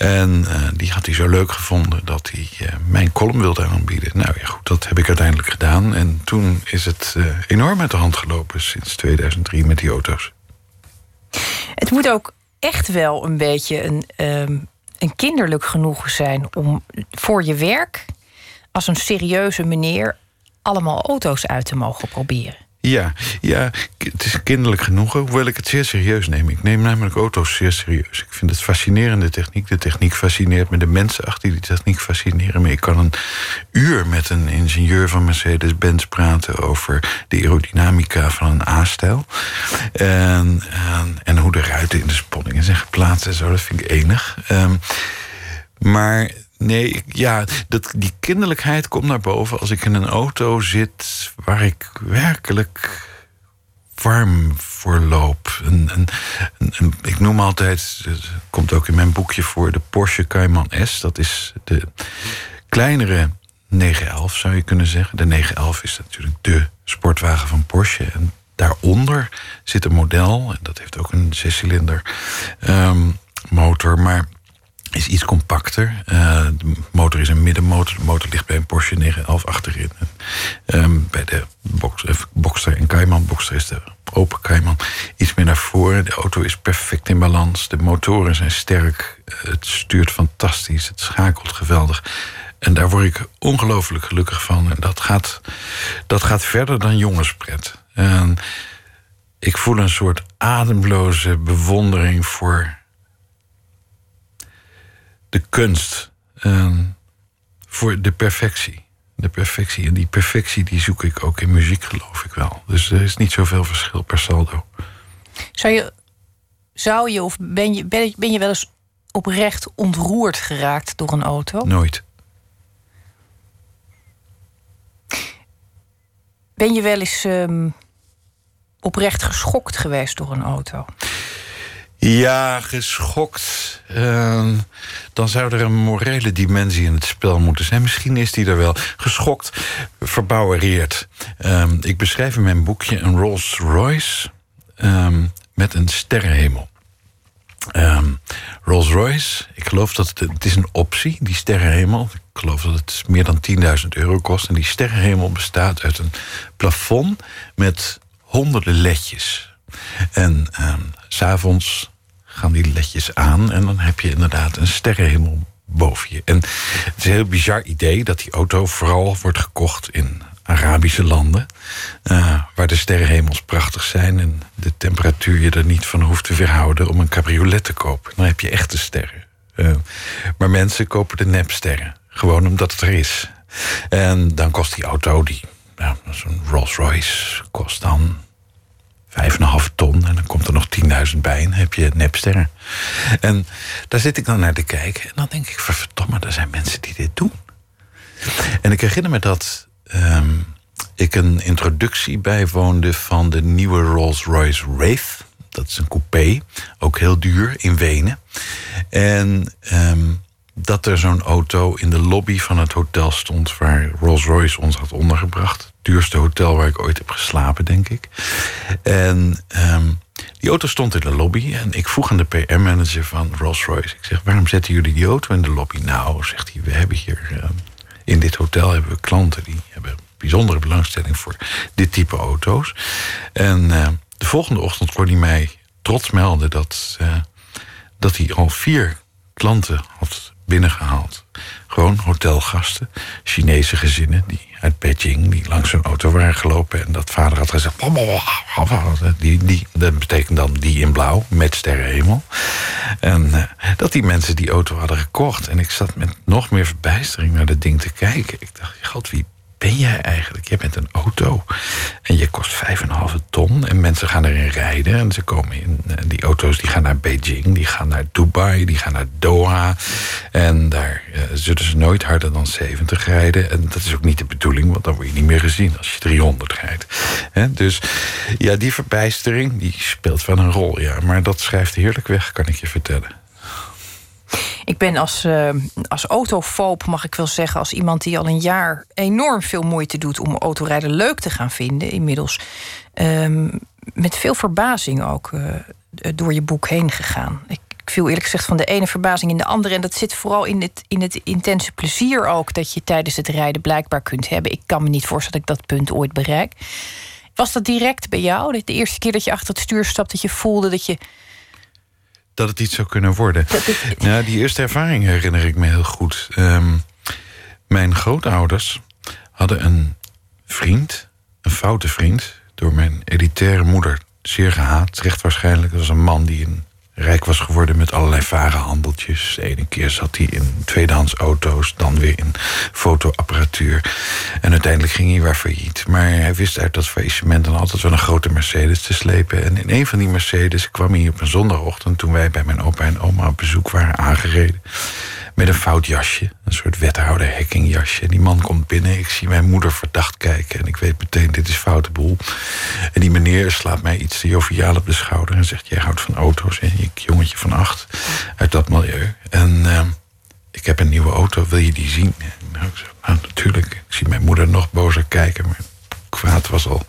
[SPEAKER 13] En uh, die had hij zo leuk gevonden dat hij uh, mijn column wilde aanbieden. Nou ja, goed, dat heb ik uiteindelijk gedaan. En toen is het uh, enorm uit de hand gelopen sinds 2003 met die auto's.
[SPEAKER 2] Het moet ook echt wel een beetje een, um, een kinderlijk genoegen zijn om voor je werk als een serieuze meneer allemaal auto's uit te mogen proberen.
[SPEAKER 13] Ja, ja, het is kinderlijk genoegen, hoewel ik het zeer serieus neem. Ik neem namelijk auto's zeer serieus. Ik vind het fascinerende techniek. De techniek fascineert me, de mensen achter die techniek fascineren me. Ik kan een uur met een ingenieur van Mercedes-Benz praten... over de aerodynamica van een A-stijl. En, en, hoe de ruiten in de sponningen zijn geplaatst en zo. Dat vind ik enig. Um, maar Nee, ja, dat, die kinderlijkheid komt naar boven als ik in een auto zit waar ik werkelijk warm voor loop. Ik noem altijd, het komt ook in mijn boekje voor, de Porsche Cayman S. Dat is de kleinere 911 zou je kunnen zeggen. De 911 is natuurlijk de sportwagen van Porsche. En daaronder zit een model, en dat heeft ook een zescilinder um, motor, maar is iets compacter. Uh, de motor is een middenmotor. De motor ligt bij een Porsche 911 achterin. Um, bij de box, uh, Boxster en Cayman. Boxster is de open Cayman. Iets meer naar voren. De auto is perfect in balans. De motoren zijn sterk. Uh, het stuurt fantastisch. Het schakelt geweldig. En daar word ik ongelooflijk gelukkig van. En dat gaat, dat gaat verder dan jongenspret. En ik voel een soort ademloze bewondering voor de kunst uh, voor de perfectie. De perfectie. En die perfectie die zoek ik ook in muziek, geloof ik wel. Dus er is niet zoveel verschil per saldo.
[SPEAKER 2] Zou je, zou je of ben je, ben, ben je wel eens oprecht ontroerd geraakt door een auto?
[SPEAKER 13] Nooit.
[SPEAKER 2] Ben je wel eens um, oprecht geschokt geweest door een auto?
[SPEAKER 13] Ja, geschokt. Uh, dan zou er een morele dimensie in het spel moeten zijn. Misschien is die er wel. Geschokt, verbouwereerd. Um, ik beschrijf in mijn boekje een Rolls Royce um, met een sterrenhemel. Rolls-Royce, ik geloof dat het, het is een optie, die sterrenhemel. Ik geloof dat het meer dan 10.000 euro kost. En die sterrenhemel bestaat uit een plafond met honderden ledjes. En ehm, s'avonds gaan die ledjes aan en dan heb je inderdaad een sterrenhemel boven je. En het is een heel bizar idee dat die auto vooral wordt gekocht in Arabische landen. eh, waar de sterrenhemels prachtig zijn en de temperatuur je er niet van hoeft te weerhouden om een cabriolet te kopen. Dan heb je echte sterren. Eh, maar mensen kopen de nepsterren. Gewoon omdat het er is. En dan kost die auto, die, zo'n Rolls Royce, kost dan 5,5 ton. En dan komt er nog 10.000 bij en heb je nepsterren. En daar zit ik dan naar te kijken. En dan denk ik, verdomme, er zijn mensen die dit doen. En ik herinner me dat ehm, ik een introductie bijwoonde van de nieuwe Rolls-Royce Wraith. Dat is een coupé, ook heel duur in Wenen. En ehm, dat er zo'n auto in de lobby van het hotel stond waar Rolls-Royce ons had ondergebracht. Duurste hotel waar ik ooit heb geslapen, denk ik. En ehm, die auto stond in de lobby en ik vroeg aan de PR-manager van Rolls-Royce. Ik zeg, waarom zetten jullie die auto in de lobby? Nou, zegt hij, we hebben hier ehm, in dit hotel hebben we klanten die hebben bijzondere belangstelling voor dit type auto's. En eh, de volgende ochtend kon hij mij trots melden dat, eh, dat hij al vier klanten had binnengehaald. Gewoon hotelgasten, Chinese gezinnen die uit Beijing, die langs zo'n auto waren gelopen. En dat vader had gezegd. Die, die, dat betekent dan die in blauw, met sterrenhemel. En eh, dat die mensen die auto hadden gekocht. En ik zat met nog meer verbijstering naar dat ding te kijken. Ik dacht, god, wie ben jij eigenlijk? Jij bent een auto en je kost 5,5 ton en mensen gaan erin rijden en ze komen in eh, die auto's die gaan naar Beijing, die gaan naar Dubai, die gaan naar Doha en daar eh, zullen ze nooit harder dan 70 rijden en dat is ook niet de bedoeling, want dan word je niet meer gezien als je 300 rijdt. Dus ja, die verbijstering die speelt wel een rol, ja, maar dat schrijft heerlijk weg, kan ik je vertellen.
[SPEAKER 2] Ik ben als, uh, als mag ik wel zeggen, als iemand die al een jaar enorm veel moeite doet om autorijden leuk te gaan vinden, inmiddels um, met veel verbazing ook uh, door je boek heen gegaan. Ik, ik viel eerlijk gezegd van de ene verbazing in de andere. En dat zit vooral in het, in het intense plezier ook dat je tijdens het rijden blijkbaar kunt hebben. Ik kan me niet voorstellen dat ik dat punt ooit bereik. Was dat direct bij jou? De eerste keer dat je achter het stuur stapt, dat je voelde dat je
[SPEAKER 13] dat het iets zou kunnen worden. Nou, die eerste ervaring herinner ik me heel goed. Um, mijn grootouders hadden een vriend, een foute vriend, door mijn elitaire moeder zeer gehaat. Terecht waarschijnlijk. Dat was een man die een rijk was geworden met allerlei vage handeltjes. Keer zat hij in tweedehands auto's, dan weer in fotoapparatuur. En uiteindelijk ging hij weer failliet. Maar hij wist uit dat faillissement dan altijd wel een grote Mercedes te slepen. En in een van die Mercedes kwam hij op een zondagochtend... toen wij bij mijn opa en oma op bezoek waren aangereden... met een fout jasje, een soort wethouder hackingjasje. En die man komt binnen, ik zie mijn moeder verdacht kijken... en ik weet meteen, dit is foute boel. En die meneer slaat mij iets te joviaal op de schouder... en zegt, jij houdt van auto's, hè? ik jongetje van acht... uit dat milieu. En uh, ik heb een nieuwe auto, wil je die zien? Nou, ik zeg, nou, natuurlijk. Ik zie mijn moeder nog bozer kijken... maar kwaad was al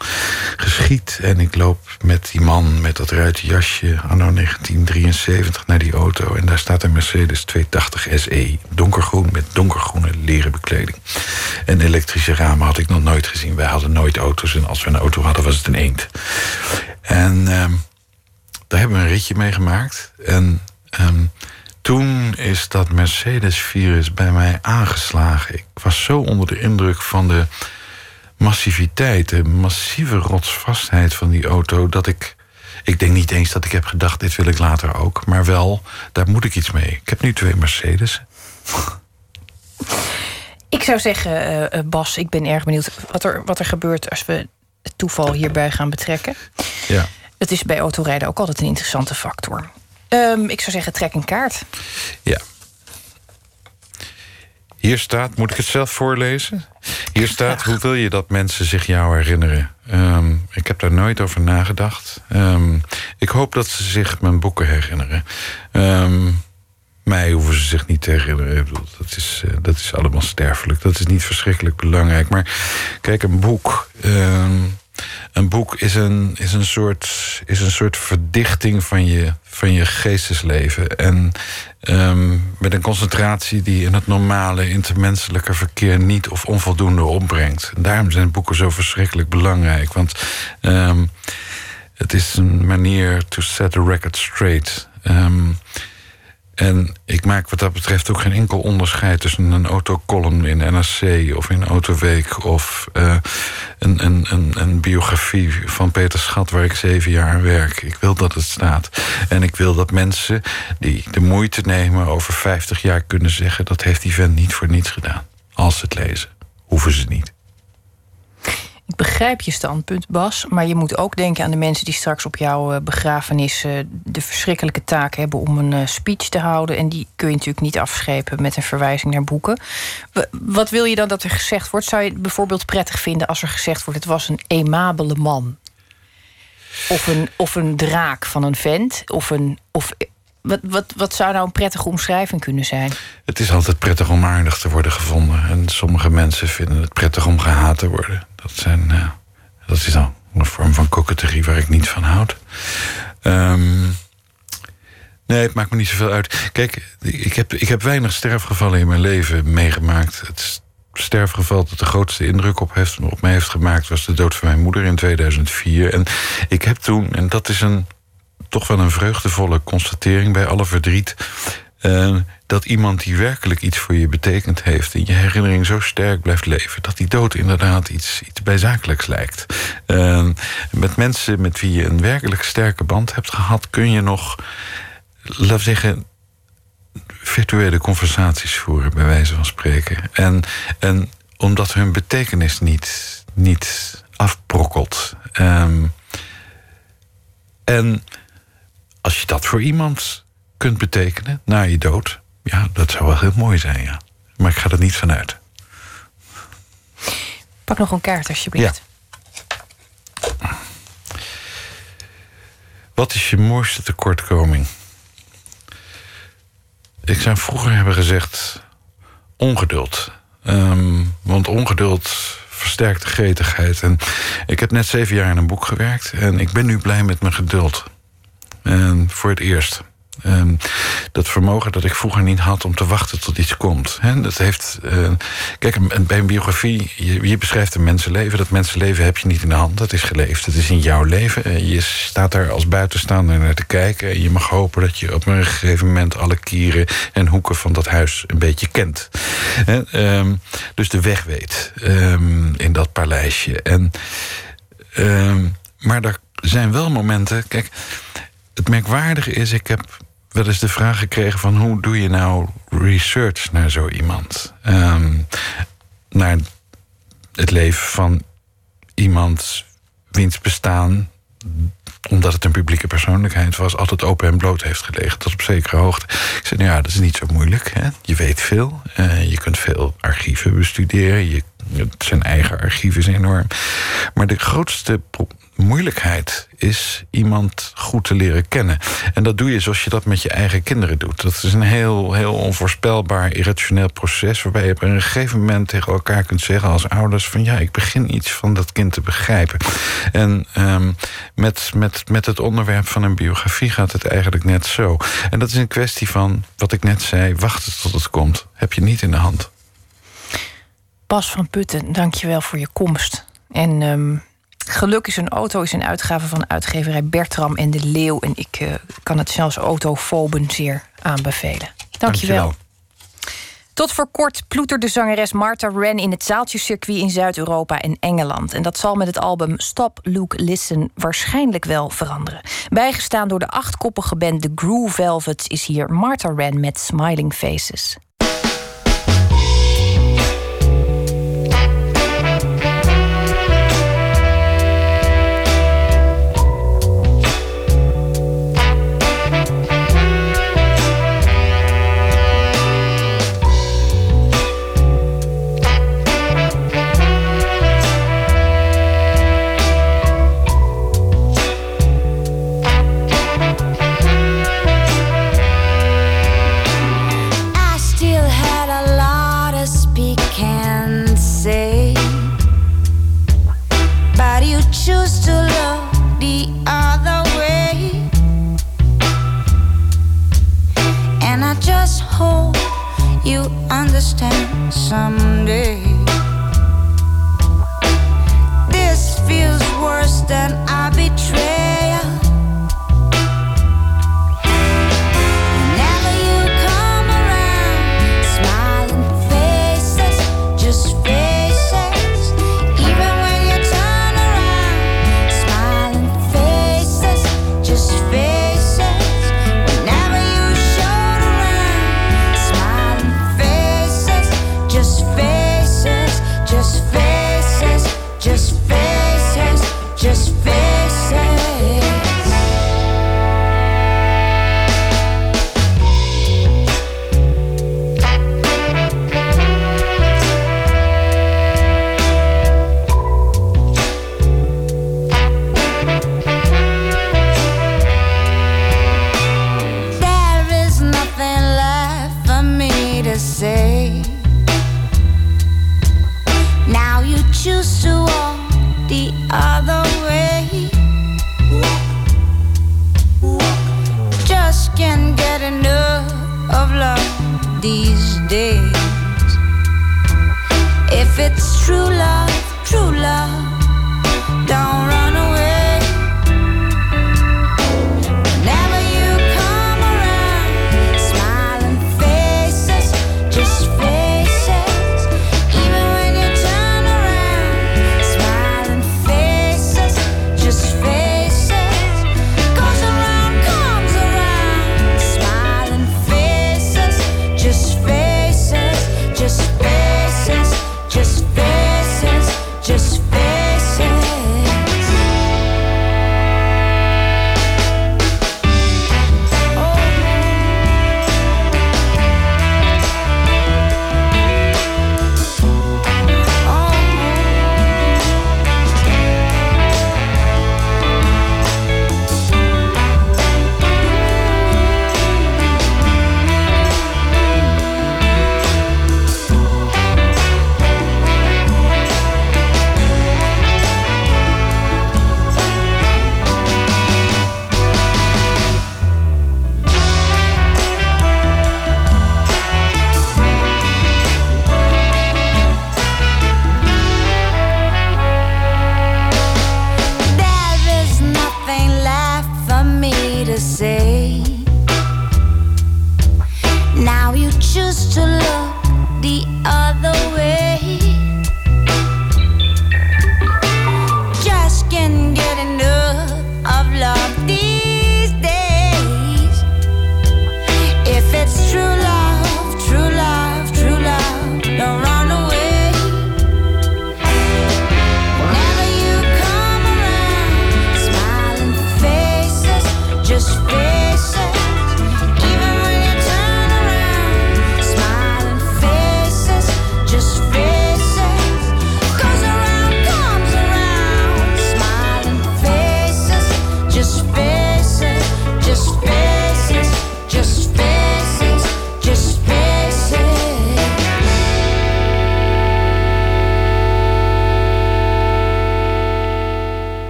[SPEAKER 13] geschied. En ik loop met die man met dat ruite jasje anno 1973 naar die auto. En daar staat een Mercedes 280 SE. Donkergroen met donkergroene leren bekleding. En elektrische ramen had ik nog nooit gezien. Wij hadden nooit auto's. En als we een auto hadden, was het een eend. En uh, daar hebben we een ritje mee gemaakt. En um, toen is dat Mercedes-virus bij mij aangeslagen. Ik was zo onder de indruk van de massiviteit, de massieve rotsvastheid van die auto, dat ik. Ik denk niet eens dat ik heb gedacht, dit wil ik later ook. Maar wel, daar moet ik iets mee. Ik heb nu twee Mercedes.
[SPEAKER 2] Ik zou zeggen, uh, Bas, ik ben erg benieuwd wat er, wat er gebeurt als we het toeval hierbij gaan betrekken.
[SPEAKER 13] Ja.
[SPEAKER 2] Dat is bij autorijden ook altijd een interessante factor. Um, ik zou zeggen, trek een kaart.
[SPEAKER 13] Ja. Hier staat, moet ik het zelf voorlezen? Hier staat, hoe wil je dat mensen zich jou herinneren? Um, ik heb daar nooit over nagedacht. Um, ik hoop dat ze zich mijn boeken herinneren. Um, mij hoeven ze zich niet te herinneren. Ik bedoel, dat, is, uh, dat is allemaal sterfelijk. Dat is niet verschrikkelijk belangrijk. Maar kijk, een boek een boek is een, is, een soort, is een soort verdichting van je, van je geestesleven. En ehm, met een concentratie die in het normale intermenselijke verkeer niet of onvoldoende opbrengt. En daarom zijn boeken zo verschrikkelijk belangrijk. Want ehm, het is een manier to set the record straight. Ehm, en ik maak wat dat betreft ook geen enkel onderscheid tussen een autocolumn in NRC of in Autoweek of uh, een, een, een, een, biografie van Peter Schat waar ik zeven jaar aan werk. Ik wil dat het staat. En ik wil dat mensen die de moeite nemen over 50 jaar kunnen zeggen dat heeft die vent niet voor niets gedaan. Als ze het lezen, hoeven ze niet.
[SPEAKER 2] Ik begrijp je standpunt, Bas. Maar je moet ook denken aan de mensen die straks op jouw eh, begrafenis uh, de verschrikkelijke taak hebben om een uh, speech te houden. En die kun je natuurlijk niet afschepen met een verwijzing naar boeken. Wat wil je dan dat er gezegd wordt? Zou je het bijvoorbeeld prettig vinden als er gezegd wordt: het was een emabele man? Of een, of een draak van een vent? Of een. Of, wat, wat, wat zou nou een prettige omschrijving kunnen zijn?
[SPEAKER 13] Het is altijd prettig om aardig te worden gevonden. En sommige mensen vinden het prettig om gehaat te worden. Dat, zijn, uh, dat is dan een vorm van coquetterie waar ik niet van houd. Um, nee, het maakt me niet zoveel uit. Kijk, ik heb, ik heb weinig sterfgevallen in mijn leven meegemaakt. Het sterfgeval dat de grootste indruk op, heeft, op mij heeft gemaakt... was de dood van mijn moeder in 2004. En ik heb toen, en dat is een, toch wel een vreugdevolle constatering... bij alle verdriet... Uh, dat iemand die werkelijk iets voor je betekend heeft... in je herinnering zo sterk blijft leven... dat die dood inderdaad iets, iets bijzakelijks lijkt. Uh, met mensen met wie je een werkelijk sterke band hebt gehad... kun je nog, laten we zeggen... virtuele conversaties voeren, bij wijze van spreken. En, en omdat hun betekenis niet, niet afbrokkelt. Um, en als je dat voor iemand kunt betekenen na je dood... Ja, dat zou wel heel mooi zijn, ja. Maar ik ga er niet vanuit.
[SPEAKER 2] Pak nog een kaart, alsjeblieft.
[SPEAKER 13] Ja. Wat is je mooiste tekortkoming? Ik zou vroeger hebben gezegd ongeduld. Um, want ongeduld versterkt de gretigheid. En ik heb net zeven jaar in een boek gewerkt... en ik ben nu blij met mijn geduld. En voor het eerst. Um, dat vermogen dat ik vroeger niet had om te wachten tot iets komt. He, dat heeft, uh, kijk, een, bij een biografie, je, beschrijft een mensenleven. Dat mensenleven heb je niet in de hand, dat is geleefd. Het is in jouw leven. Uh, je staat daar als buitenstaander naar te kijken. En je mag hopen dat je op een gegeven moment alle kieren en hoeken van dat huis een beetje kent. He, um, dus de weg weet um, in dat paleisje. En, maar er zijn wel momenten, kijk het merkwaardige is, ik heb wel eens de vraag gekregen van hoe doe je nou research naar zo iemand? Um, naar het leven van iemand wiens bestaan, omdat het een publieke persoonlijkheid was, altijd open en bloot heeft gelegen tot op zekere hoogte. Ik zei, nou ja, dat is niet zo moeilijk. Hè? Je weet veel. Uh, je kunt veel archieven bestuderen. Je, zijn eigen archief is enorm. Maar de grootste moeilijkheid is iemand goed te leren kennen. En dat doe je zoals je dat met je eigen kinderen doet. Dat is een heel, heel onvoorspelbaar, irrationeel proces... waarbij je op een gegeven moment tegen elkaar kunt zeggen als ouders... van ja, ik begin iets van dat kind te begrijpen. En um, met, met, met het onderwerp van een biografie gaat het eigenlijk net zo. En dat is een kwestie van, wat ik net zei, wachten tot het komt. Heb je niet in de hand.
[SPEAKER 2] Bas van Putten, dank je wel voor je komst. En... Um Geluk is een auto is een uitgave van uitgeverij Bertram en de Leeuw. En ik uh, kan het zelfs autofoben zeer aanbevelen. Dank je wel. Tot voor kort ploeterde zangeres Martha Wren in het zaaltjescircuit in Zuid-Europa en Engeland. En dat zal met het album Stop, Look, Listen waarschijnlijk wel veranderen. Bijgestaan door de achtkoppige band The Groove Velvets is hier Martha Wren met Smiling Faces.
[SPEAKER 14] Understand someday. This feels worse than a betrayal.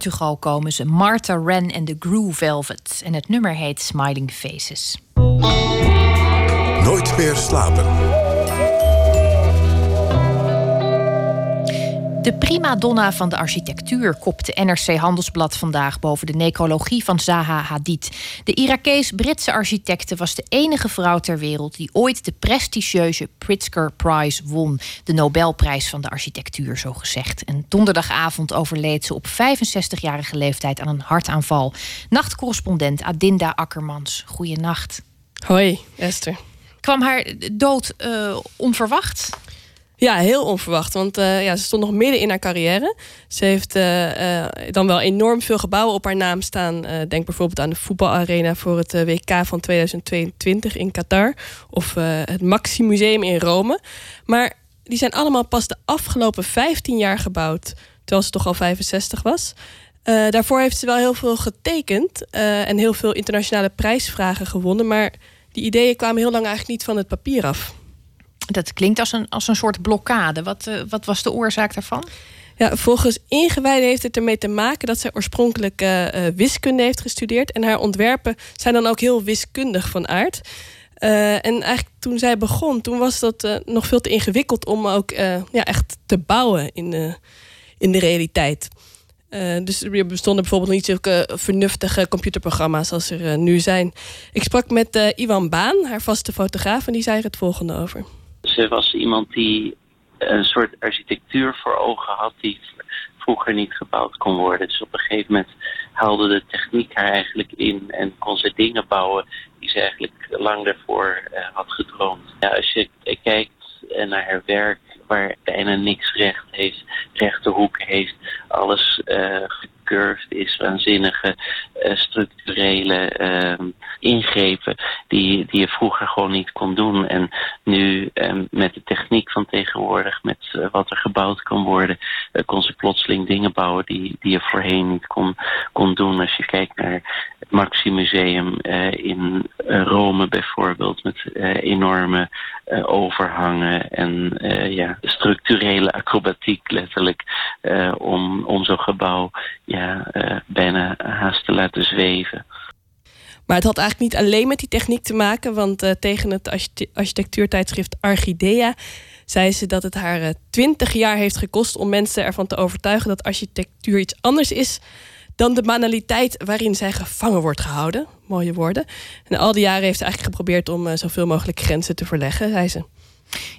[SPEAKER 2] Portugal komen ze, Martha Wren en de Groove Velvet. En het nummer heet Smiling Faces.
[SPEAKER 1] Nooit meer slapen.
[SPEAKER 2] De prima donna van de architectuur kopte NRC Handelsblad vandaag boven de necrologie van Zaha Hadid. De Irakees-Britse architecte was de enige vrouw ter wereld die ooit de prestigieuze Pritzker Prize won, de Nobelprijs van de architectuur, zo gezegd. En donderdagavond overleed ze op 65-jarige leeftijd aan een hartaanval. Nachtcorrespondent Adinda Akkermans. Goeienacht.
[SPEAKER 15] Hoi, Esther.
[SPEAKER 2] Kwam haar dood eh, onverwacht?
[SPEAKER 15] Ja, heel onverwacht. Want eh, ja, ze stond nog midden in haar carrière. Ze heeft eh, eh, dan wel enorm veel gebouwen op haar naam staan. Denk bijvoorbeeld aan de voetbalarena voor het WK van 2022 in Qatar. Of het Maxi Museum in Rome. Maar die zijn allemaal pas de afgelopen 15 jaar gebouwd. Terwijl ze toch al 65 was. Daarvoor heeft ze wel heel veel getekend. en heel veel internationale prijsvragen gewonnen. Maar die ideeën kwamen heel lang eigenlijk niet van het papier af.
[SPEAKER 2] Dat klinkt als een, als een soort blokkade. Wat, eh, wat was de oorzaak daarvan?
[SPEAKER 15] Ja, volgens ingewijden heeft het ermee te maken dat zij oorspronkelijk eh, eh, wiskunde heeft gestudeerd. En haar ontwerpen zijn dan ook heel wiskundig van aard. En eigenlijk toen zij begon, toen was dat nog veel te ingewikkeld om ook ja, echt te bouwen in, de in de realiteit. Dus er bestonden bijvoorbeeld niet zulke vernuftige computerprogramma's als er nu zijn. Ik sprak met Iwan Baan, haar vaste fotograaf, en die zei er het volgende over.
[SPEAKER 16] Ze was iemand die een soort architectuur voor ogen had die vroeger niet gebouwd kon worden. Dus op een gegeven moment haalde de techniek haar eigenlijk in en kon ze dingen bouwen die ze eigenlijk lang daarvoor eh, had gedroomd. Ja, als je kijkt eh, naar haar werk, waar bijna niks recht heeft, rechte hoeken heeft, alles eh is, waanzinnige eh, structurele ehm, ingrepen die, die je vroeger gewoon niet kon doen. En nu ehm, met de techniek van tegenwoordig, met eh, wat er gebouwd kan worden, eh, kon ze plotseling dingen bouwen die, die je voorheen niet kon, kon doen. Als je kijkt naar het Maxi Museum in Rome bijvoorbeeld, met enorme overhangen en ja, structurele acrobatiek letterlijk, om, om zo'n gebouw eh, bijna haast te laten zweven.
[SPEAKER 15] Maar het had eigenlijk niet alleen met die techniek te maken, want eh, tegen het archite- architectuurtijdschrift Archidea zei ze dat het haar twintig jaar heeft gekost om mensen ervan te overtuigen dat architectuur iets anders is dan de banaliteit waarin zij gevangen wordt gehouden. Mooie woorden. En al die jaren heeft ze eigenlijk geprobeerd om eh, zoveel mogelijk grenzen te verleggen, zei ze.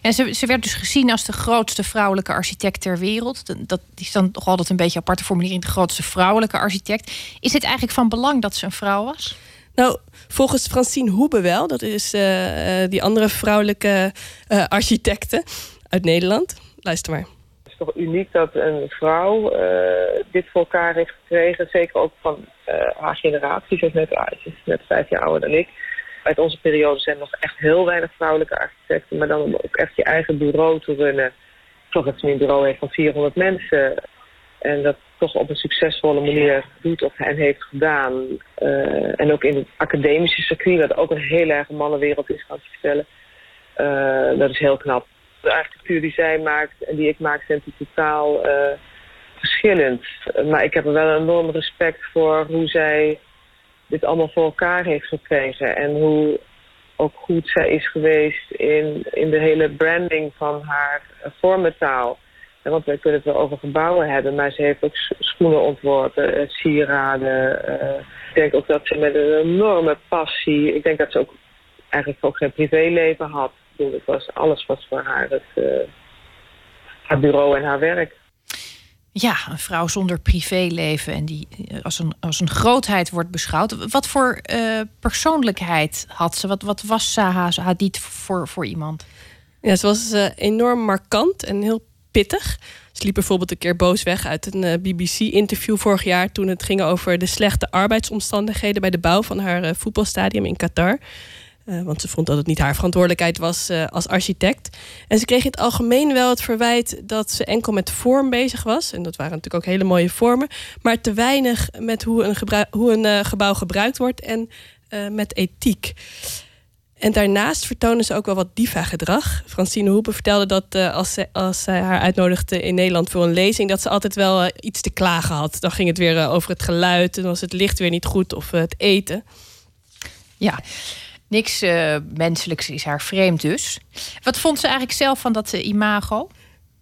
[SPEAKER 2] En ze, ze werd dus gezien als de grootste vrouwelijke architect ter wereld. Dat, is dan toch altijd een beetje een aparte formulering, de grootste vrouwelijke architect. Is het eigenlijk van belang dat ze een vrouw was?
[SPEAKER 15] Nou, volgens Francine Hoebe wel. Dat is eh, eh, die andere vrouwelijke eh, architecte uit Nederland. Luister maar.
[SPEAKER 17] Het is toch uniek dat een vrouw eh, dit voor elkaar heeft gekregen. Zeker ook van eh, haar generatie. Ze is, net, ze is net vijf jaar ouder dan ik. Uit onze periode zijn nog echt heel weinig vrouwelijke architecten. Maar dan om ook echt je eigen bureau te runnen. Geloof dat een bureau heeft van 400 mensen. En dat toch op een succesvolle manier doet of en heeft gedaan. Eh, en ook in het academische circuit, wat ook een heel erg mannenwereld is, gaan vertellen. Eh, dat is heel knap. De architectuur die zij maakt en die ik maak zijn totaal eh, verschillend. Maar ik heb er wel een enorm respect voor hoe zij dit allemaal voor elkaar heeft gekregen. En hoe ook goed zij is geweest in, in de hele branding van haar vormentaal. En want wij kunnen het wel over gebouwen hebben, maar ze heeft ook schoenen ontworpen, eh, sieraden. eh. ik denk ook dat ze met een enorme passie, ik denk dat ze ook eigenlijk ook geen privéleven had. Ik bedoel, het was, alles was voor haar het, eh, haar bureau en haar werk.
[SPEAKER 2] Ja, een vrouw zonder privéleven en die eh, als een, als een grootheid wordt beschouwd. Wat voor eh, persoonlijkheid had ze? Wat, wat was Zaha Hadid voor, voor iemand?
[SPEAKER 15] Ja, ze was eh, enorm markant en heel pittig. Ze liep bijvoorbeeld een keer boos weg uit een BBC-interview vorig jaar... toen het ging over de slechte arbeidsomstandigheden... bij de bouw van haar voetbalstadium in Qatar. Eh, want ze vond dat het niet haar verantwoordelijkheid was eh, als architect. En ze kreeg in het algemeen wel het verwijt dat ze enkel met vorm bezig was. En dat waren natuurlijk ook hele mooie vormen. Maar te weinig met hoe een, hoe een eh, gebouw gebruikt wordt en met ethiek. En daarnaast vertonen ze ook wel wat diva-gedrag. Francine Hoepen vertelde dat als, ze, als zij haar uitnodigde in Nederland voor een lezing, dat ze altijd wel iets te klagen had. Dan ging het weer over het geluid, en was het licht weer niet goed of het eten.
[SPEAKER 2] Ja, niks eh, menselijks is haar vreemd dus. Wat vond ze eigenlijk zelf van dat eh, imago?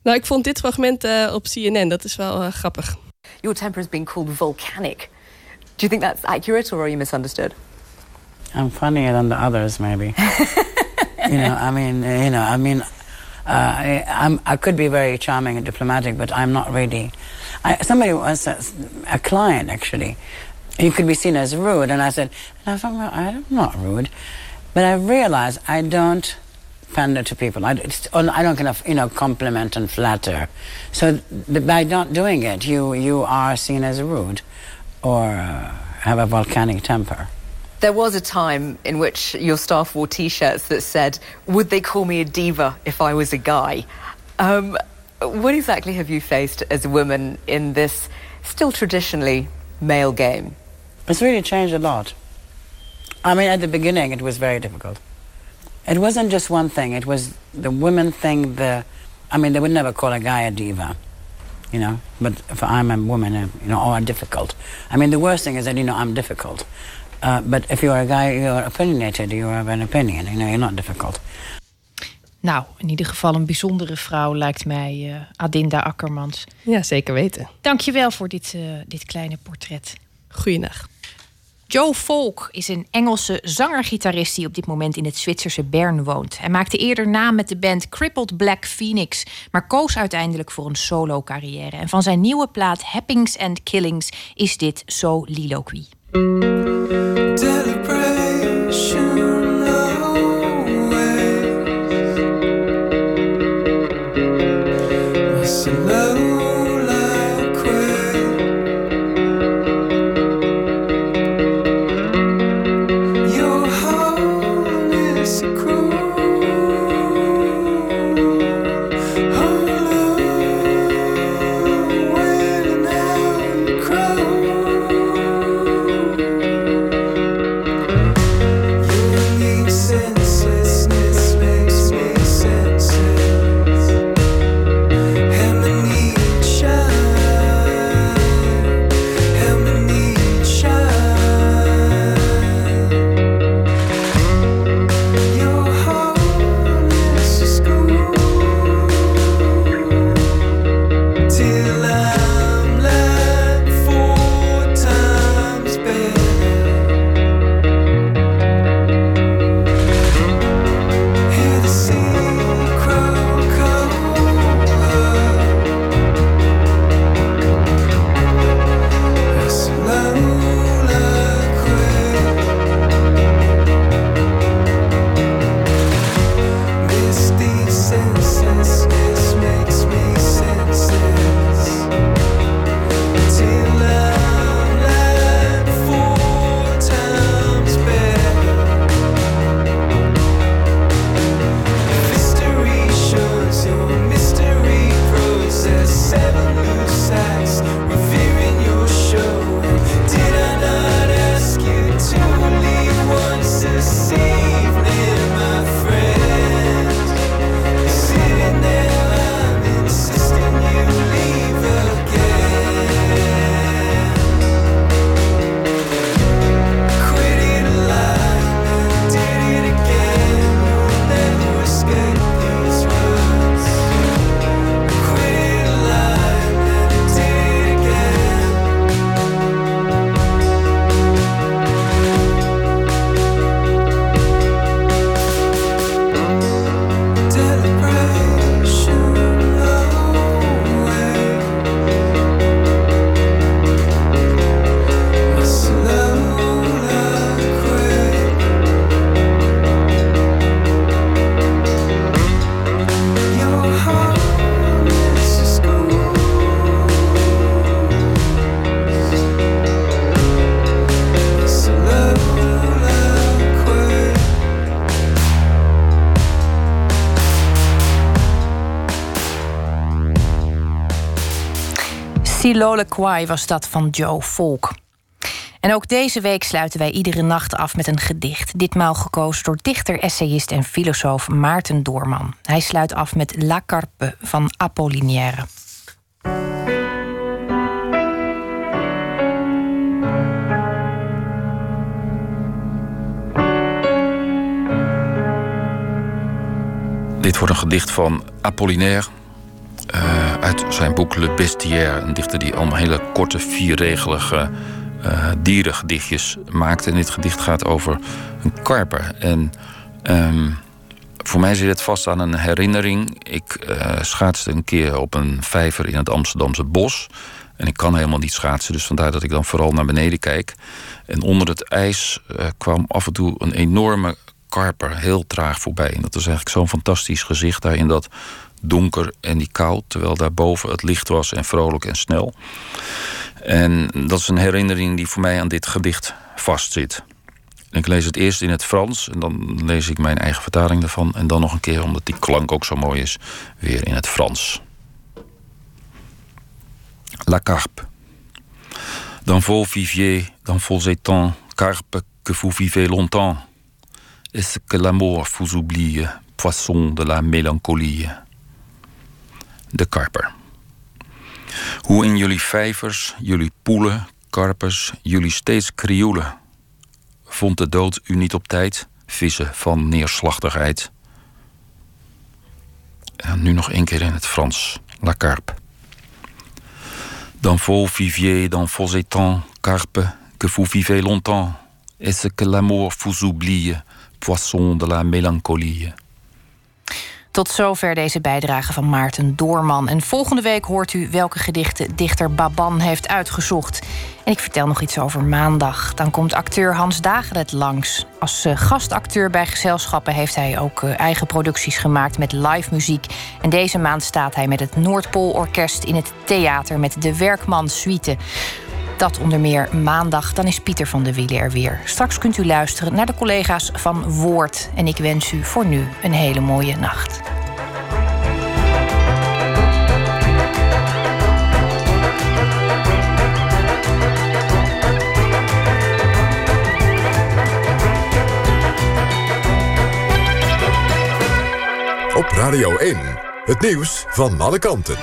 [SPEAKER 15] Nou, ik vond dit fragment eh, op CNN, dat is wel grappig.
[SPEAKER 18] Your temper has been called volcanic. Do you think that's accurate or are you misunderstood?
[SPEAKER 19] I'm funnier than the others, maybe. [laughs] you know, I mean, uh, you know, I mean, uh, I, I'm, I could be very charming and diplomatic, but I'm not really. I, somebody was a, a client actually. You could be seen as rude, and I said, I'm not rude, but I realized I don't pander to people. I, it's, I don't kind of, you know, compliment and flatter. So by not doing it, you you are seen as rude, or have a volcanic temper.
[SPEAKER 18] There was a time in which your staff wore T-shirts that said, "Would they call me a diva if I was a guy?" Um, what exactly have you faced as a woman in this still traditionally male game?
[SPEAKER 19] It's really changed a lot. I mean, at the beginning, it was very difficult. It wasn't just one thing. It was the women thing. The, I mean, they would never call a guy a diva. you know. But if I'm a woman, uh, you know, or difficult. I mean, the worst thing is that you know I'm difficult. Uh, but if you're a guy, you're opinionated. You have an opinion. You know, you're not difficult.
[SPEAKER 20] Nou, in ieder geval een bijzondere vrouw lijkt mij eh, Adinda Akkermans.
[SPEAKER 15] Ja, zeker weten.
[SPEAKER 20] Dankjewel voor dit, eh, dit kleine portret.
[SPEAKER 15] Goeiedag.
[SPEAKER 20] Joe Volk is een Engelse zanger-gitarist die op dit moment in het Zwitserse Bern woont. Hij maakte eerder naam met de band Crippled Black Phoenix, maar koos uiteindelijk voor een solo-carrière. En van zijn nieuwe plaat Happings and Killings is dit So Liloquy. Siloliquai was dat van Joe Volk. En ook deze week sluiten wij iedere nacht af met een gedicht. Ditmaal gekozen door dichter, essayist en filosoof Maarten Doorman. Hij sluit af met La Carpe van Apollinaire.
[SPEAKER 21] Dit wordt een gedicht van Apollinaire. eh, uit zijn boek Le Bestiaire. Een dichter die allemaal hele korte, vierregelige eh dierengedichtjes maakt. En dit gedicht gaat over een karper. En ehm, voor mij zit het vast aan een herinnering. Ik eh, schaatste een keer op een vijver in het Amsterdamse bos. En ik kan helemaal niet schaatsen, dus vandaar dat ik dan vooral naar beneden kijk. En onder het ijs eh, kwam af en toe een enorme karper heel traag voorbij. En dat was eigenlijk zo'n fantastisch gezicht daar in dat donker en die koud. Terwijl daarboven het licht was en vrolijk en snel. En dat is een herinnering die voor mij aan dit gedicht vastzit. Ik lees het eerst in het Frans en dan lees ik mijn eigen vertaling ervan. En dan nog een keer, omdat die klank ook zo mooi is, weer in het Frans. La carpe. Dans vos viviers, dans vos étangs, carpe que vous vivez longtemps. Est-ce que l'amour vous oublie, poisson de la mélancolie? De karper. Hoe in jullie vijvers, jullie poelen, karpers, jullie steeds krioelen. Vond de dood u niet op tijd, vissen van neerslachtigheid. En nu nog één keer in het Frans. La carpe. Dans vos viviers, dans vos étangs, carpe, que vous vivez longtemps. Est-ce que l'amour vous oublie, poisson de la mélancolie?
[SPEAKER 2] Tot zover deze bijdrage van Maarten Doorman. En volgende week hoort u welke gedichten dichter Baban heeft uitgezocht. En ik vertel nog iets over maandag. Dan komt acteur Hans Dagelet langs. Als eh, gastacteur bij gezelschappen heeft hij ook eh, eigen producties gemaakt met live muziek. En deze maand staat hij met het Noordpoolorkest in het theater met de Werkman Suite. Dat onder meer maandag, dan is Pieter van de Wielen er weer. Straks kunt u luisteren naar de collega's van Woord. En ik wens u voor nu een hele mooie nacht.
[SPEAKER 1] Op Radio 1, het nieuws van alle kanten.